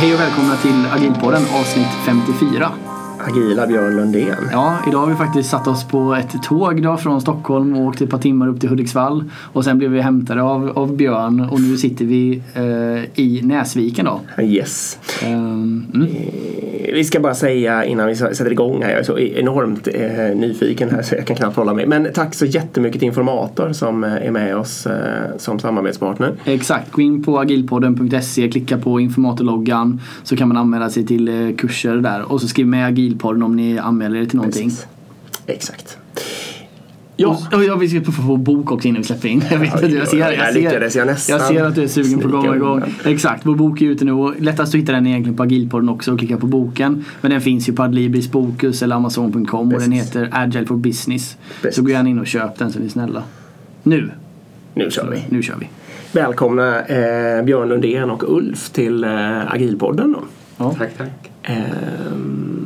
Hej och välkomna till Agilpodden avsnitt 54. Agila Björn Lundén. Ja, idag har vi faktiskt satt oss på ett tåg då från Stockholm och åkt ett par timmar upp till Hudiksvall. Och sen blev vi hämtade av, av Björn och nu sitter vi eh, i Näsviken då. Yes. Um, mm. Vi ska bara säga innan vi sätter igång här, jag är så enormt eh, nyfiken här så jag kan knappt hålla mig. Men tack så jättemycket till Informator som eh, är med oss eh, som samarbetspartner. Exakt, gå in på agilpodden.se, klicka på informatorloggan så kan man anmäla sig till eh, kurser där och så skriv med agilpodden om ni anmäler er till någonting. Precis. Exakt. Ja. Och, och vi ska få, få bok också innan vi släpper in. Jag, vet, Oj, jag, ser, jag, där ser, jag jag ser att du är sugen på att komma igång. Exakt, vår bok är ute nu och lättast att hitta den egentligen på Agilpodden också och klicka på boken. Men den finns ju på Adlibris Bokus eller Amazon.com och den heter Agile for Business. Precis. Så gå gärna in och köp den så är ni snälla. Nu, Nu kör vi. nu kör vi. Välkomna eh, Björn Lundén och Ulf till eh, Agilpodden. Då. Ja. Tack, tack. Ehm,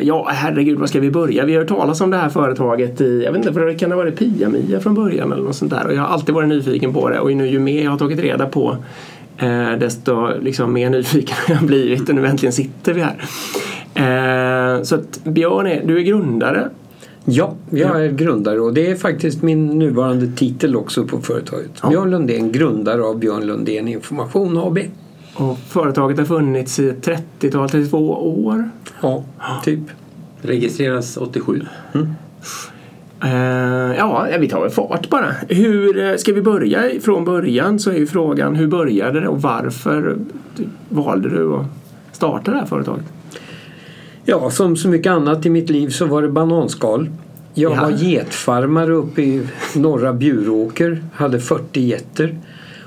ja, herregud, var ska vi börja? Vi har hört talas om det här företaget i, jag vet inte, för det kan ha varit Pia-Mia från början eller något sånt där. Och jag har alltid varit nyfiken på det och nu ju mer jag har tagit reda på eh, desto liksom, mer nyfiken har jag blivit och nu äntligen sitter vi här. Eh, så att Björn, är, du är grundare. Ja, jag är grundare och det är faktiskt min nuvarande titel också på företaget. Ja. Björn Lundén, grundare av Björn Lundén Information AB. Och företaget har funnits i 30-tal, 32 år. Ja, typ. Registreras 87. Eh, ja, vi tar väl fart bara. Hur eh, ska vi börja från början så är ju frågan hur började det och varför valde du att starta det här företaget? Ja, som så mycket annat i mitt liv så var det bananskal. Jag Ja. var getfarmare uppe i norra Bjuråker, hade 40 getter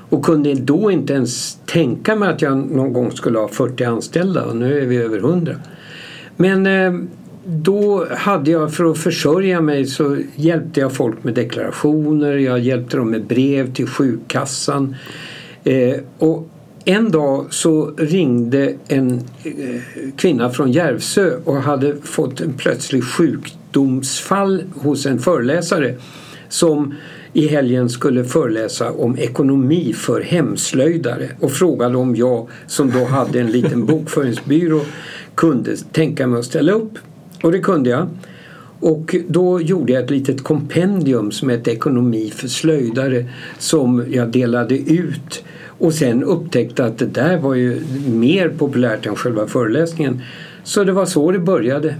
och kunde då inte ens tänka mig att jag någon gång skulle ha 40 anställda och nu är vi över 100. Men eh, då hade jag för att försörja mig så hjälpte jag folk med deklarationer, jag hjälpte dem med brev till sjukkassan. Eh, och en dag så ringde en eh, kvinna från Järvsö och hade fått en plötslig sjukdomsfall hos en föreläsare som i helgen skulle föreläsa om ekonomi för hemslöjdare och frågade om jag som då hade en liten bokföringsbyrå kunde tänka mig att ställa upp. Och det kunde jag. Och då gjorde jag ett litet kompendium som hette Ekonomi för slöjdare som jag delade ut och sen upptäckte att det där var ju mer populärt än själva föreläsningen. Så det var så det började.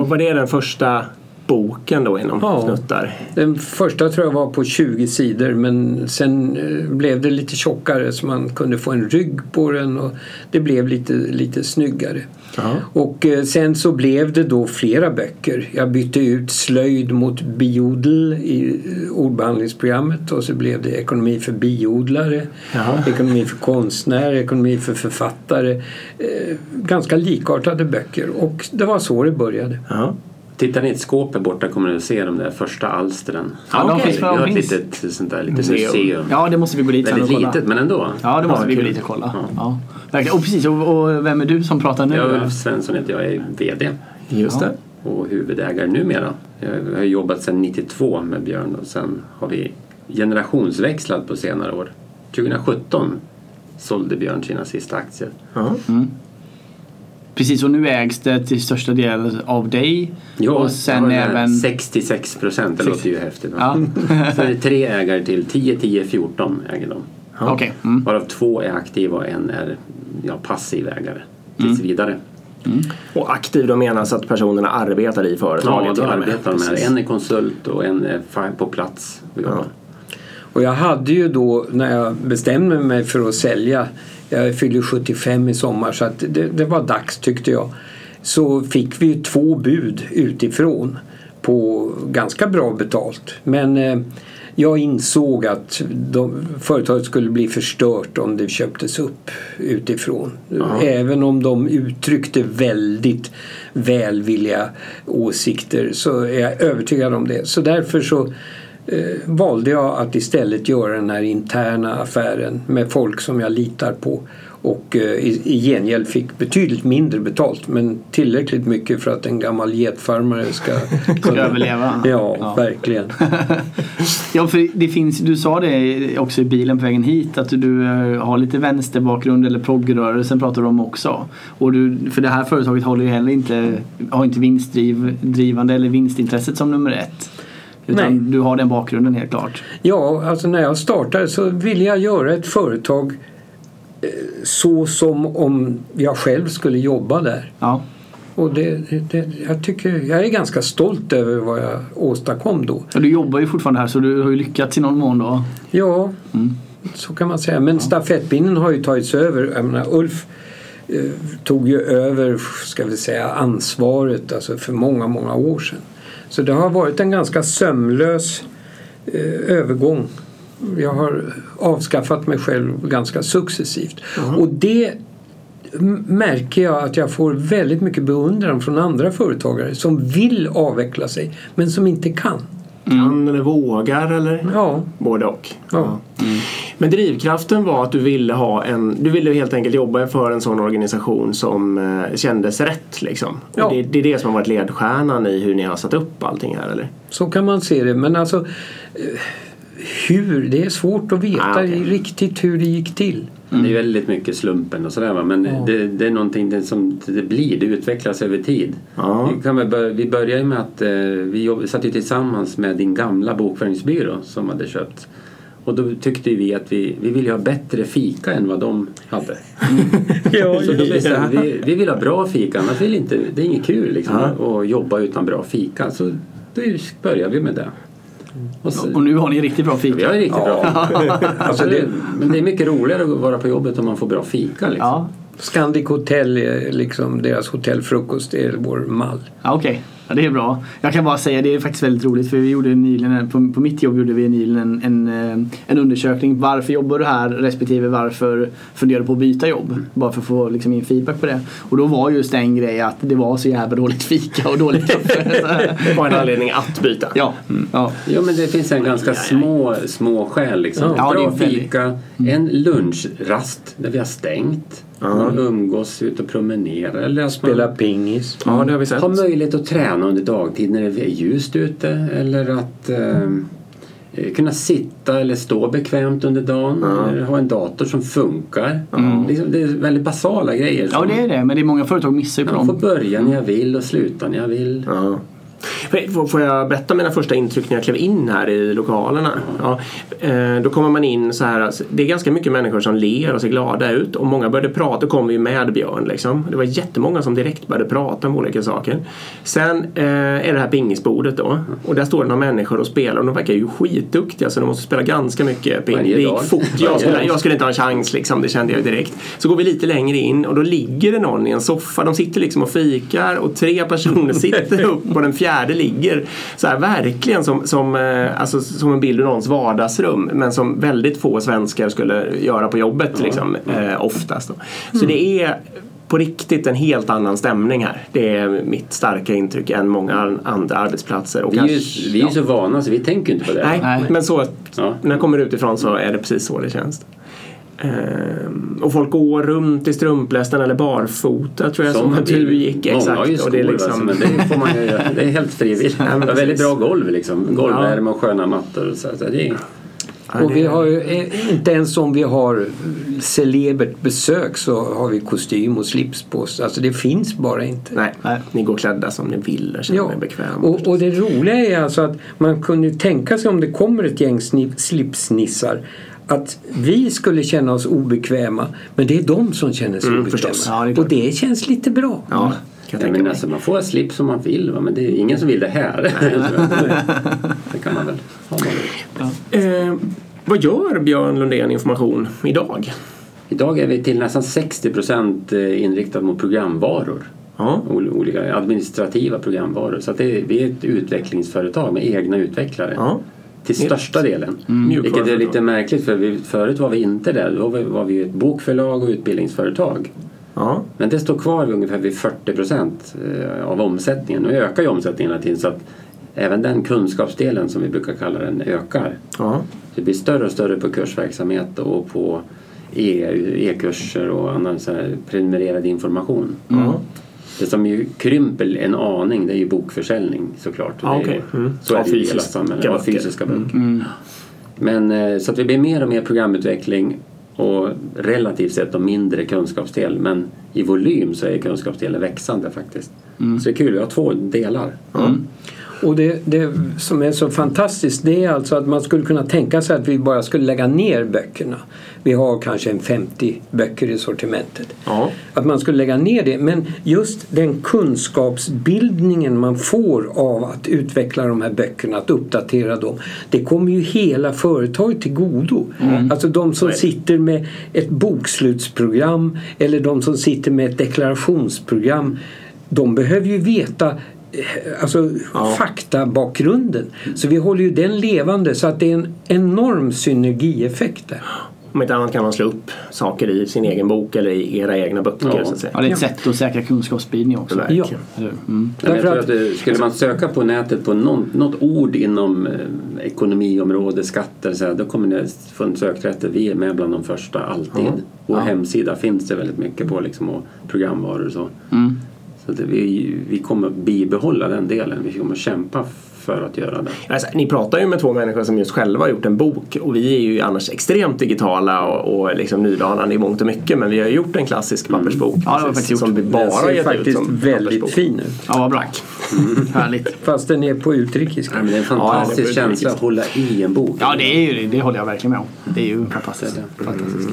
Och var det den första boken då inom Ja. snuttar? Den första tror jag var på 20 sidor men sen eh, blev det lite tjockare så man kunde få en rygg på den och det blev lite, lite snyggare. Ja. Och eh, sen så blev det då flera böcker. Jag bytte ut slöjd mot biodel i eh, ordbehandlingsprogrammet och så blev det ekonomi för biodlare, Jaha. ekonomi för konstnärer, ekonomi för författare. Ganska likartade böcker och det var så det började. Ja. Tittar ni i ett skåp här borta kommer ni att se de där första alstren. Ja, de finns Vi har ett litet sånt där litet Museum. museum. Ja, det måste vi gå dit sen och Väldigt kolla. litet men ändå. Ja, det måste Ja, vi gå dit och kolla. Ja. Ja. Verkligen. Och precis, och, och vem är du som pratar nu? Jag? Ulf Svensson heter jag, jag är VD Just Ja. det. och huvudägare numera. Jag har jobbat sedan 92 med Björn och sen har vi generationsväxlat på senare år. 2017 sålde Björn sina sista aktier. Ja. Precis, och nu ägs det till största del av dig. Ja, och sen även... 66 procent, det låter ju häftigt. Ja, Så är det tre ägare till, 10, 10, 14 äger de. okej. Mm. Varav två är aktiva och en är ja, passiv ägare tills vidare. Och aktiv då menas att personerna arbetar i företaget? Ja, då arbetar de här. En är konsult och en är på plats och jobbar. Och jag hade ju då när jag bestämde mig för att sälja, jag fyllde 75 i sommar så att det, det var dags tyckte jag. Så fick vi två bud utifrån på ganska bra betalt. Men eh, jag insåg att de, företaget skulle bli förstört om det köptes upp utifrån. Även om de uttryckte väldigt välvilliga åsikter så är jag övertygad om det. Så därför så valde jag att istället göra den här interna affären med folk som jag litar på och eh, i, i gengäld fick betydligt mindre betalt men tillräckligt mycket för att en gammal getfarmare ska kunna Överleva. Ja, Ja. verkligen. Ja, för det finns, du sa det också i bilen på vägen hit att du eh, har lite vänsterbakgrund eller proggrörelsen pratar du om också. Och du, för det här företaget håller ju heller inte, har inte vinstdrivande eller vinstintresset som nummer ett. Utan Nej. du har den bakgrunden helt klart. Ja, alltså när jag startade så ville jag göra ett företag eh, så som om jag själv skulle jobba där. Ja. Och det, det, jag, tycker, jag är ganska stolt över vad jag åstadkom då. Och du jobbar ju fortfarande här så du har ju lyckats i någon mån då. Ja, Mm. så kan man säga. Men stafettpinnen har ju tagits över. Jag menar, Ulf eh, tog ju över ska vi säga, ansvaret alltså för många, många år sedan. Så det har varit en ganska sömlös eh, övergång. Jag har avskaffat mig själv ganska successivt. Och det märker jag att jag får väldigt mycket beundran från andra företagare som vill avveckla sig men som inte kan. Kan eller vågar eller Ja, både och. Ja. Men drivkraften var att du ville ha en, du ville helt enkelt jobba för en sån organisation som eh, kändes rätt liksom. Ja. Och det, det är det som har varit ledstjärnan i hur ni har satt upp allting här eller? Så kan man se det. Men alltså eh, hur? Det är svårt att veta Ah, okej. riktigt hur det gick till. Det är väldigt mycket slumpen och sådär va? men Ja. det, det är någonting det som det blir, det utvecklas över tid. Ja. Vi, kan väl börja, vi började med att eh, vi jobb, satt ju tillsammans med din gamla bokföringsbyrå som hade köpt. Och då tyckte vi att vi, vi ville ha bättre fika än vad de hade. Ja, Så då bestämde vi, vi vill ha bra fika, annars vill inte, det är inget kul liksom, Ja. att jobba utan bra fika. Så då började vi med det. Och så, Och nu har ni riktigt bra fika. vi har riktigt bra fika. Alltså det, Men det är mycket roligare att vara på jobbet om man får bra fika. Liksom. Ja, Scandic Hotel är liksom deras hotellfrukost. Det är vår mall. ja okej. Ja, det är bra. Jag kan bara säga det är faktiskt väldigt roligt för vi gjorde nyligen, en- på, på mitt jobb gjorde vi nyligen en, en, eh, en undersökning. Varför jobbar du här respektive varför funderar du på att byta jobb? Bara för att få liksom, in feedback på det. Och då var just en grej att det var så jävla dåligt fika och dåligt kaffe. Det var en anledning att byta. ja, ja. Jo men det finns en ganska små, små skäl liksom. Ja, det är Bra fika, en lunchrast där vi har stängt. Man umgås ut och promenerar. Eller att Spela man pingis. Ja, det har vi sett. har möjlighet att träna under dagtid när det är ljust ute. Eller att eh, eh, kunna sitta eller stå bekvämt under dagen. Eller ha en dator som funkar. Liksom, det är väldigt basala grejer. ja, som- det är det. Men det är många företag missar ju på Jag får dem. börja när jag vill och sluta när jag vill. Ja. Får- jag berätta mina första intryck när jag klev in här i lokalerna? Ja. Eh, Då kommer man in så här. alltså, Det är ganska mycket människor som ler och ser glada ut och många började prata. Då kom vi med Björn liksom. Det var jättemånga som direkt började prata om olika saker. Sen eh, är det här pingisbordet då och där står det några människor och spelar och de verkar ju skitduktiga så de måste spela ganska mycket ping. Det gick fort. Jag skulle, jag skulle inte ha en chans liksom, det kände jag direkt. Så går vi lite längre in och då ligger det någon i en soffa. De sitter liksom och fikar och tre personer sitter upp och den fjärde ligger så här verkligen som, som, eh, alltså, som en bild ur någons vardagsrum men som väldigt få svenskar skulle göra på jobbet liksom, eh, oftast. Då. Så det är på riktigt en helt annan stämning här. Det är mitt starka intryck än många andra arbetsplatser. Och Vi är ju, vi är ju så vana så vi tänker inte på det. Nej, Nej. men så Ja. när jag kommer utifrån så är det precis så det känns. Ehm, och folk går runt i strumplästen eller barfota tror jag som, man att du gick. Många Exakt. har ju skor, och det är alltså, liksom, men det får man ju göra. Det är helt frivilligt. men det är väldigt bra golv liksom. Golvvärme och sköna mattor. Och så, så det är, Ja, Och vi har ju, eh, inte ens om vi har celebert besök så har vi kostym och slips på oss. Alltså det finns bara inte. Nej, Nej. ni går klädda som ni vill och känner Ja, er bekväma. och, och det roliga är alltså att man kunde tänka sig om det kommer ett gäng slipsnissar att vi skulle känna oss obekväma men det är de som känner sig Mm, obekväma. Ja, det och det känns lite bra. Ja, kan Nej, men alltså, man får slips som man vill va? men det är ingen som vill det här. det kan man väl ha. man. Eh, vad gör Björn Lundén Information idag? Idag är vi till nästan 60 procent inriktade mot programvaror. Ja. Ol- Olika administrativa programvaror. Så att det är, vi är ett utvecklingsföretag med egna utvecklare. Ja. Till största delen. Mm. Vilket är lite märkligt för vi, förut var vi inte där. Då var vi, var vi ett bokförlag och utbildningsföretag. Ja. Men det står kvar vid ungefär vid 40 procent av omsättningen. Nu ökar ju omsättningen hela tiden så att även den kunskapsdelen som vi brukar kalla den ökar. Ja. Det blir större och större på kursverksamhet och på e- e-kurser och annan så här prenumererad information. Ja. Det som ju krymper en aning det är ju bokförsäljning såklart. Är- okej. Mm. Så är det ju i hela samhället. Av fysiska böcker. Men eh, så att det blir mer och mer programutveckling och relativt sett då mindre kunskapsdel. Men i volym så är kunskapsdelen växande faktiskt. Så det är kul, vi har två delar. Och det, det som är så fantastiskt det är alltså att man skulle kunna tänka sig att vi bara skulle lägga ner böckerna. Vi har kanske en 50 böcker i sortimentet. Ja. Att man skulle lägga ner det. Men just den kunskapsbildningen man får av att utveckla de här böckerna, att uppdatera dem. Det kommer ju hela företaget till godo. Alltså de som sitter med ett bokslutsprogram eller de som sitter med ett deklarationsprogram. De behöver ju veta eh, alltså, faktabakgrunden. Så vi håller ju den levande så att det är en enorm synergieffekt där. Om inte annat kan man slå upp saker i sin egen bok eller i era egna böcker. Ja. Så att säga. Ja, det är ett sätt att säkra kunskapsspridning också. Hur? Mm. Jag tror att- det, skulle man söka på nätet på någon, något ord inom eh, ekonomiområde, skatter, så här, då kommer det få en sökrätter. Vi är med bland de första alltid. Vår hemsida finns det väldigt mycket på liksom, och programvaror och så. Mm. Så att vi, vi kommer att bibehålla den delen. Vi kommer kämpa för att göra det. Alltså, ni pratar ju med två människor som just själva har gjort en bok och vi är ju annars extremt digitala och, och liksom nydanande i mångt och mycket men vi har gjort en klassisk pappersbok Ja, det precis, faktiskt gjort. som vi bara Den ser faktiskt som väldigt fin ut. Ja, vad bra. Härligt. Fast den är på utrikiska. Ja, men det är en Ja, fantastisk det är känsla att hålla i en bok. Ja, det är ju det. Det håller jag verkligen med om. Det är ju fantastiskt. fantastiskt.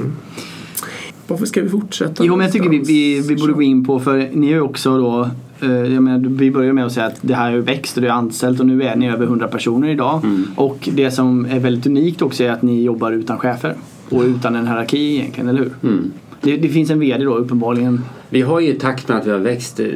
Varför ska vi fortsätta? Jo, men jag tycker vi, vi, vi borde gå in på, för ni är ju också då eh, jag menar, vi börjar med att säga att det här har ju växt och det är anställt och nu är ni över 100 personer idag. Och det som är väldigt unikt också är att ni jobbar utan chefer och utan en hierarki egentligen, eller hur? Mm. Det, det finns en VD då uppenbarligen. Vi har ju i takt med att vi har växt eh,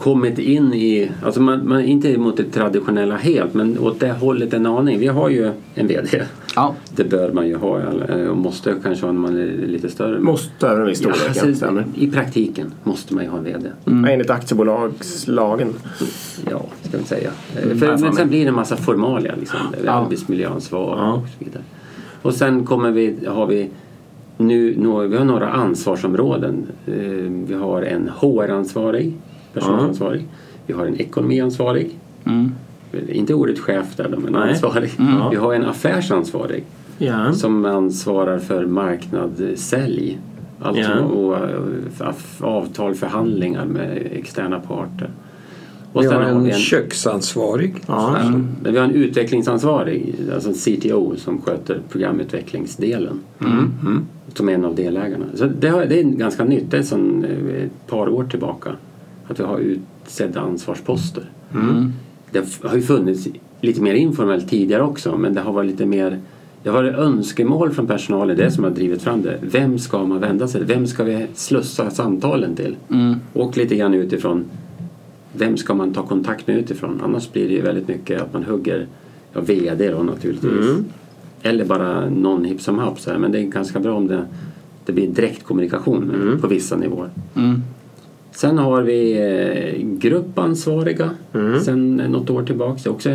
kommit in i, alltså man, man inte mot det traditionella helt men åt det hållet en aning. Vi har ju en VD. Ja. Det bör man ju ha eh, och måste kanske ha när man är lite större. Måste över en viss Ja, storlek. alltså, stämmer. I praktiken måste man ju ha en VD. Ja, Enligt aktiebolagslagen. Ja, ska vi säga. Eh, Mm, För, men sen blir det en massa formalia. Liksom. Ja. Arbetsmiljöansvar Ja. och så vidare. Och sen kommer vi, har vi nu, vi har några ansvarsområden. Eh, Vi har en HR-ansvarig, personalansvarig. Vi har en ekonomiansvarig. Mm. Inte ordet chef där men Nej. ansvarig. Mm. Vi har en affärsansvarig Ja. som ansvarar för marknad, sälj. Alltså Ja. och, eh, avtal, förhandlingar med externa parter. Och Vi har har vi en köksansvarig. Ja. Ja, men vi har en utvecklingsansvarig, alltså en CTO som sköter programutvecklingsdelen. Mm. Som är en av delägarna. Så det, har, det är ganska nytt, det är sedan eh, ett par år tillbaka. Att vi har utsedda ansvarsposter. Mm. Det har ju funnits lite mer informellt tidigare också men det har varit lite mer det har varit önskemål från personalen, det som har drivit fram det. Vem ska man vända sig till? Vem ska vi slussa samtalen till? Mm. Och lite grann utifrån vem ska man ta kontakt med utifrån? Annars blir det ju väldigt mycket att man hugger ja, VD då naturligtvis. Mm. Eller bara någon hipp som happ så här. Men det är ganska bra om det, det blir direktkommunikation Mm. på vissa nivåer. Mm. Sen har vi eh, gruppansvariga Mm. sen något år tillbaka. Också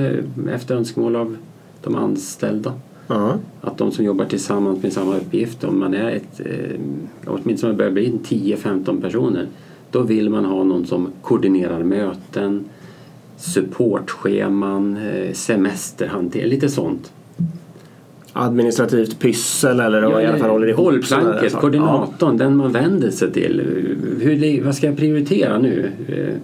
efter önskemål av de anställda. Ja. Att de som jobbar tillsammans med samma uppgift, om man är ett, eh, åtminstone börjar bli 10-15 personer, då vill man ha någon som koordinerar möten, supportscheman, eh, semesterhantering, lite sånt. Administrativt pyssel eller Ja, i alla fall håller ihop. Bollplanket, saker. koordinatorn, den man vänder sig till. Hur, vad ska jag prioritera nu? Eh,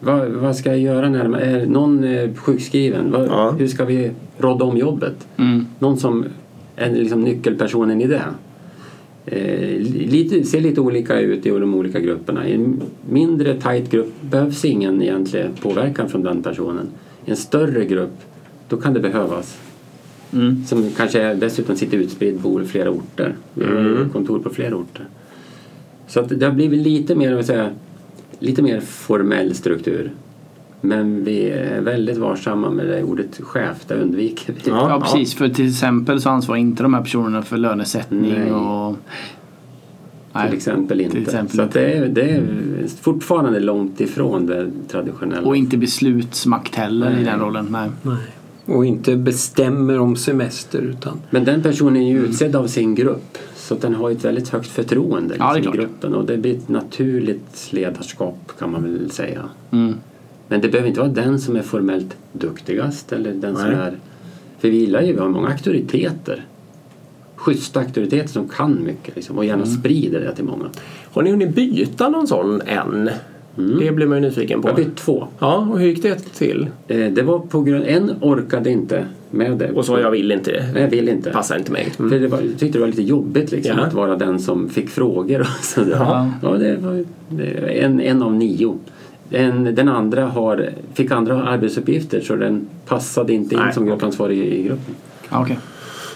Vad, vad ska jag göra när man är någon eh, sjukskriven? Vad, Ja. Hur ska vi rodda om jobbet? Mm. Någon som är liksom nyckelpersonen i det. Eh, lite, ser lite olika ut i de olika grupperna. I en mindre tajt grupp behövs ingen egentlig påverkan från den personen. I en större grupp, då kan det behövas. Mm. Som kanske är, dessutom sitter utspridd på flera orter. Vi har ju kontor på flera orter. Så att det har blivit lite mer, vad säga, lite mer formell struktur. Men vi är väldigt varsamma med det ordet chef, det undviker vi. Ja. Ja, precis. För till exempel så ansvarar inte de här personerna för lönesättning Nej. och Nej, till exempel inte. exempel så att det, är, det är fortfarande långt ifrån det traditionella. Och inte beslutsmakt heller i Nej. den rollen. Nej. Nej. Och inte bestämmer om semester utan Men den personen är ju utsedd av sin grupp. Så den har ett väldigt högt förtroende Ja, liksom, i klart. gruppen. Och det blir ett naturligt ledarskap kan man väl säga. Mm. Men det behöver inte vara den som är formellt duktigast eller den som Nej. är... För vi gillar ju, vi har många auktoriteter. Schyssta auktoriteter som kan mycket liksom, och gärna Mm. sprider det till många. Har ni hunnit byta någon sån än? Det blir man ju nyfiken Jag på. bytt två. Ja, och hur gick det till? Eh, Det var på grund... En orkade inte med det. Och så jag vill inte. Jag vill inte. Passar inte mig. För det var, jag tyckte det var lite jobbigt liksom, Ja. att vara den som fick frågor och sådär. Ja. Ja, det var en, en av nio. En, den andra har, fick andra arbetsuppgifter så den passade inte in Nej, som gruppansvarig i, gruppen. Ja, okej.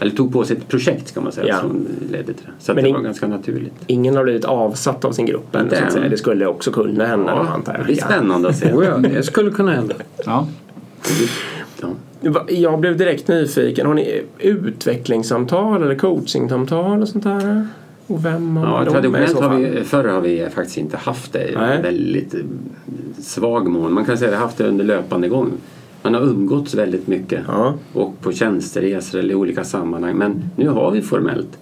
Eller tog på sig ett projekt kan man säga Ja. som ledde till det. Så det in- var ganska naturligt. Ingen har blivit avsatt av sin grupp än, så. Det skulle också kunna hända Ja, antar jag. det blir spännande att se. oh ja, det skulle kunna hända. Ja. Jag blev direkt nyfiken. Har ni utvecklingssamtal eller coachingsamtal och sånt där? Och vem har Ja, de traditionellt har vi, förr har vi faktiskt inte haft det i Nej. väldigt svag mån. Man kan säga att vi har haft det under löpande gång. Man har umgåtts väldigt mycket Ja. och på tjänsteresor eller i olika sammanhang. Men nu har vi formellt.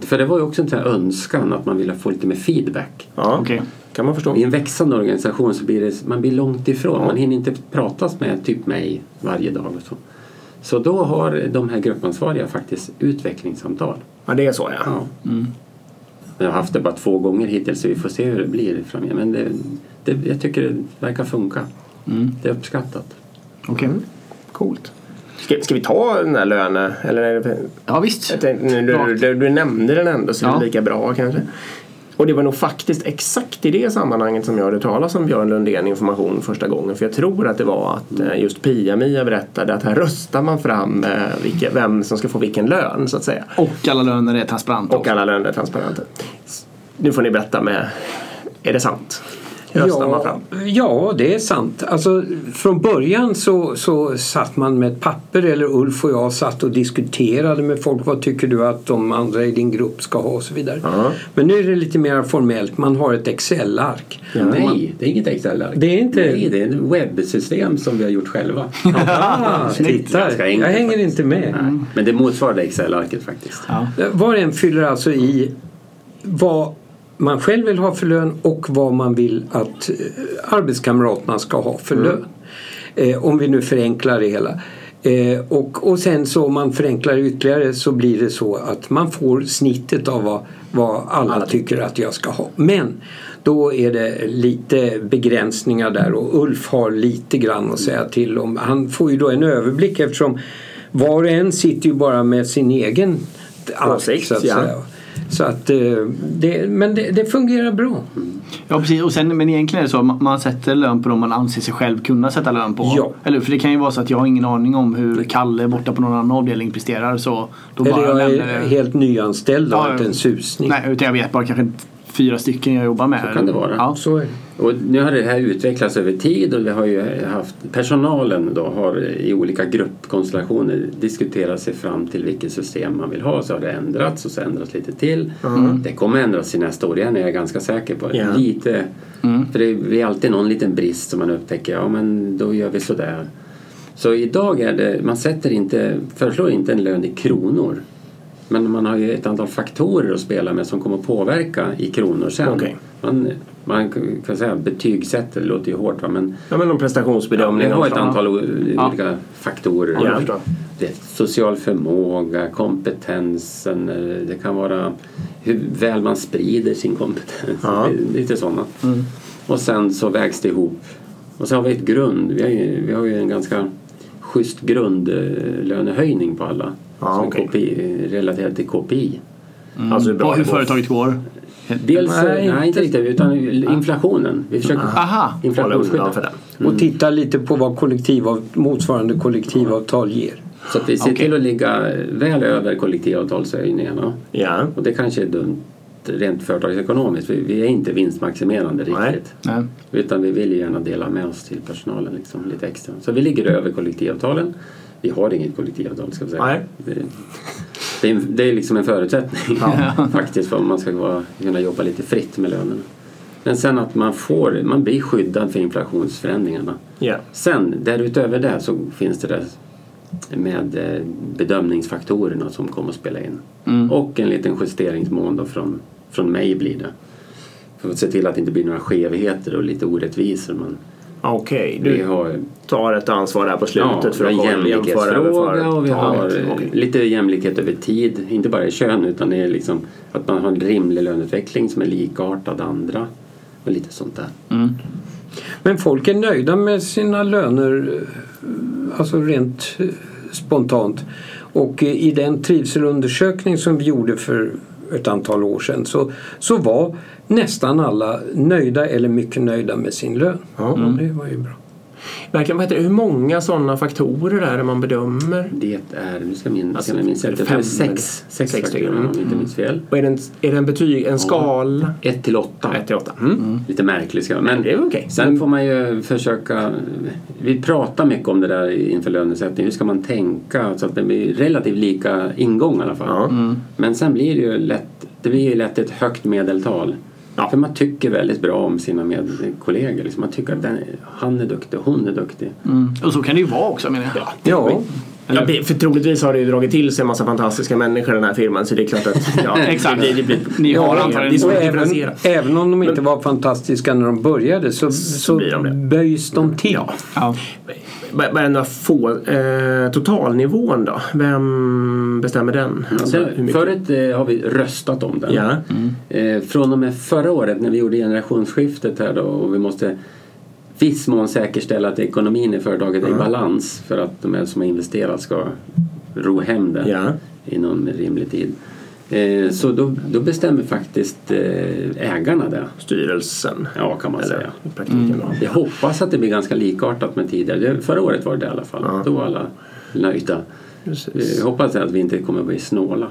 För det var ju också en sån här önskan att man ville få lite mer feedback. Ja, Okej. kan man förstå. I en växande organisation så blir det, man blir långt ifrån. Man hinner inte pratas med typ mig varje dag. Och så. så då har de här gruppansvariga faktiskt utvecklingssamtal. Ja, det är så ja. Ja. Jag har haft det bara två gånger hittills så vi får se hur det blir framöver. Men det, det, jag tycker det verkar funka. Det är uppskattat. Okej. Coolt. Ska, ska vi ta den här lönen? Eller är det, Ja, visst. tänkte, nu, du, du, du nämnde den ändå så det Ja. är lika bra kanske. Och det var nog faktiskt exakt i det sammanhanget som jag hörde talas om Björn Lundén information första gången. För jag tror att det var att eh, just Pia-Mia berättade att här röstar man fram eh, vilka, vem som ska få vilken lön så att säga. Och alla löner är transparenta. Och alla löner är transparenta. Nu får ni berätta med, är det sant? Röstar man fram? ja, det är sant. Alltså, från början så, så satt man med ett papper, eller Ulf och jag satt och diskuterade med folk. Vad tycker du att de andra i din grupp ska ha och så vidare. Ja. Men nu är det lite mer formellt. Man har ett Excel-ark. Nej, det är inget Excel-ark. Det är inte- Nej, det är ett webbsystem som vi har gjort själva. Ah, titta, jag hänger faktiskt. inte med. Nej, men det motsvarar Excel-arket faktiskt. Ja. Var och en fyller alltså i vad man själv vill ha för lön och vad man vill att eh, arbetskamraterna ska ha för lön. Eh, om vi nu förenklar det hela. Eh, och, och sen så om man förenklar ytterligare så blir det så att man får snittet av vad, vad alla tycker att jag ska ha. Men då är det lite begränsningar där och Ulf har lite grann att säga till om. Han får ju då en överblick eftersom var och en sitter ju bara med sin egen Åsikt, så att ja. säga. Så att, eh, det, men det, det fungerar bra. Ja precis, och sen, men egentligen är det så att man- sätter lön på dem man anser sig själv kunna sätta lön på. Ja. Eller? För det kan ju vara så att jag har ingen aning om hur Kalle borta på någon annan avdelning presterar så då Eller bara jag är det. helt nyanställd och Ja, inte en susning. Nej, utan jag vet bara kanske fyra stycken jag jobbar med. Så kan det vara. Ja. Så är det. Och nu har det här utvecklats över tid och vi har ju haft personalen då har i olika gruppkonstellationer diskuterat sig fram till vilket system man vill ha. Så har det ändrats och så ändrats lite till. Det kommer ändras i nästa år igen är jag ganska säker på. Ja. Lite, För det är alltid någon liten brist som man upptäcker. Ja men då gör vi sådär. Så idag är det, man sätter inte, föreslår inte en lön i kronor. Men man har ju ett antal faktorer att spela med som kommer att påverka i kronor sen. Okej. Man, man kan säga betygsätter, det låter ju hårt va? men Ja, men någon prestationsbedömning. har ett också. antal Ja. olika faktorer. Ja, förstår. Det är social förmåga, kompetensen, eh, det kan vara hur väl man sprider sin kompetens. Ja. Lite sådana. Mm. Och sen så vägs det ihop. Och så har vi ett grund. Vi har ju, vi har ju en ganska schysst grundlönehöjning på alla. Ja, som är KPI, relaterat till KPI. Alltså hur bra Och hur företaget går. Dels, Nej, nej, inte- riktigt, utan inflationen. Vi försöker Aha! Hålla inflationsskydda. Mm. Och titta lite på vad kollektivav, motsvarande kollektivavtal ger. Så att vi ser Okej. till att ligga väl över kollektivavtalshöjningarna. Ja. Och det kanske är dumt rent företagsekonomiskt. Vi, vi är inte vinstmaximerande riktigt. Nej. Utan vi vill ju gärna dela med oss till personalen liksom, lite extra. Så vi ligger över kollektivavtalen. Vi har inget kollektivavtal ska vi säga. Nej. Det, Det är, det är liksom en förutsättning faktiskt för att man ska vara, kunna jobba lite fritt med lönerna. Men sen att man får, man blir skyddad för inflationsförändringarna. Ja. Sen därutöver det så finns det där med eh, bedömningsfaktorerna som kommer att spela in. Mm. Och en liten justeringsmån då från, från mig blir det. För att se till att det inte blir några skevheter och lite orättvisor. Men Okej, vi du har tar ett ansvar där på slutet för vi att kolla- jämlikhetsfråga och vi har Okej. lite jämlikhet över tid. Inte bara i kön utan det är liksom att man har en rimlig löneutveckling som är likartad andra. Och lite sånt där. Mm. Men folk är nöjda med sina löner, eh, alltså rent eh, spontant. Och eh, i den trivselundersökning som vi gjorde för ett antal år sedan så, så var nästan alla nöjda eller mycket nöjda med sin lön. Ja. Och det var ju bra. Verkligen, vad heter det? Hur många sådana faktorer är det man bedömer? Det är, nu ska minnas, Alltså, jag minns rätt, fem sex, sex, sex stycken, om mm. jag inte minns fel. Och är det en, är det en betyg, en skala? 1 till 8. 1 till 8. Mm. Lite märkligt ska jag Men det är okej. Sen får man ju försöka... Vi pratar mycket om det där inför lönesättning. Hur ska man tänka så att det blir relativt lika ingång i alla fall. Ja. Mm. Men sen blir det ju lätt, det blir ju lätt ett högt medeltal. Ja. För man tycker väldigt bra om sina medkollegor. Liksom. Man tycker att den, han är duktig, hon är duktig. Mm. Och så kan det ju vara också menar jag. Ja, Ja, det- för troligtvis har det ju dragit till sig en massa fantastiska människor den här firman så det är klart att ja, Exakt. Det, det blir, Ni har ja, antagligen- det är och även, även om de inte var fantastiska när de började så, så blir de böjs de till. Ja. Ja. Bara några få. Eh, totalnivån då? Vem bestämmer den? Alltså? Förut eh, har vi röstat om den. Ja. Eh, från och med förra året när vi gjorde generationsskiftet här då och vi måste viss mån säkerställa att ekonomin i företaget är i balans för att de som har investerat ska ro hem det Ja. inom rimlig tid. Eh, så då, då bestämmer faktiskt eh, ägarna det. Styrelsen. Ja, kan man Eller säga. praktiken då. Jag hoppas att det blir ganska likartat med tidigare. Förra året var det i alla fall. Ja. Då var alla nöjda. Precis. Jag hoppas att vi inte kommer att bli snåla.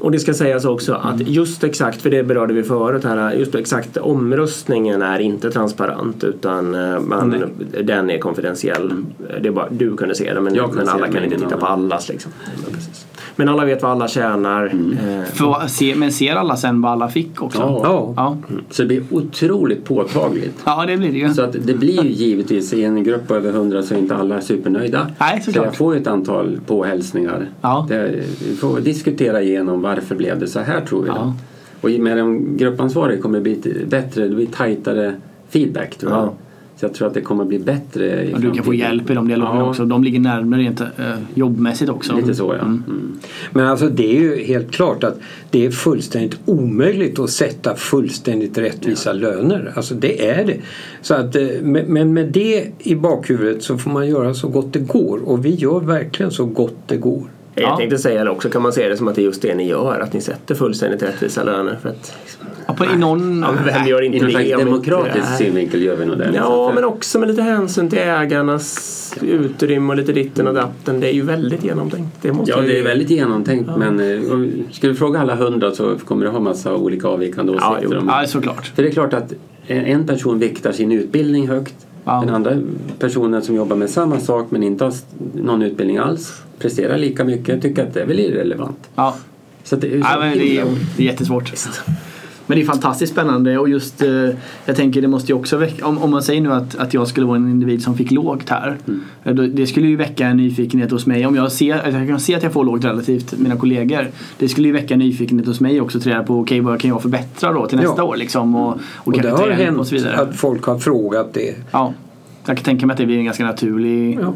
Och det ska sägas också att just exakt, för det berörde vi förut här, just exakt omröstningen är inte transparent utan eh, man, den är konfidentiell. Det är bara, du kunde se den men, men se alla kan inte titta på allas. Liksom. Men, alla vet vad alla tjänar. Eh, För, se, men ser alla sen vad alla fick också? Ja. Ja. Ja, Så det blir otroligt påtagligt. ja det blir det ju. Så att det blir ju givetvis i en grupp på över 100 så är inte alla supernöjda. Nej, så såklart. jag får ju ett antal påhälsningar. Ja. Det, vi får diskutera igenom varför blev det så här tror vi. Ja. Och med en gruppansvarig kommer det bli bättre, det blir tajtare feedback tror jag. Ja. Så jag tror att det kommer bli bättre i Och du kan få hjälp i de dialogerna Ja. också. De ligger närmare rent eh, jobbmässigt också. Lite så ja. Mm. Mm. Men alltså det är ju helt klart att det är fullständigt omöjligt att sätta fullständigt rättvisa löner. Alltså det är det. Så att, eh, men med det i bakhuvudet så får man göra så gott det går och vi gör verkligen så gott det går. Jag Ja. tänkte säga det också, kan man se det som att det är just det ni gör? Att ni sätter fullständigt rättvisa löner? För att, Ja, på, I någon... ja, men vem gör inte I någon det? om inte demokratisk det synvinkel gör vi nog det. Ja, att- men också med lite hänsyn till ägarnas utrymme och lite ditten och datten. Det är ju väldigt genomtänkt. Det måste Ja, jag ju- det är väldigt genomtänkt men eh, om- skulle du fråga alla hundra så kommer du ha massa olika avvikande Ja, åsikter. jo. om Ja, såklart. För det är klart att en en person viktar sin utbildning högt. Ja. Den andra personen som jobbar med samma sak men inte har någon utbildning alls presterar lika mycket tycker att det är väl irrelevant. Ja. Så det är så Ja, det är jättesvårt. Men det är fantastiskt spännande och just eh, jag tänker det måste ju också väcka, om, om man säger nu att, att jag skulle vara en individ som fick lågt här. eh, Då, det skulle ju väcka en nyfikenhet hos mig. Om jag ser, att jag kan se att jag får lågt relativt mina kollegor. Det skulle ju väcka nyfikenhet hos mig också att reda på okej vad kan jag förbättra då till nästa Ja. år liksom. Och, och, Och det har hänt och så vidare. att folk har frågat det. Ja. Jag kan tänka mig att det blir en ganska naturlig... Ja.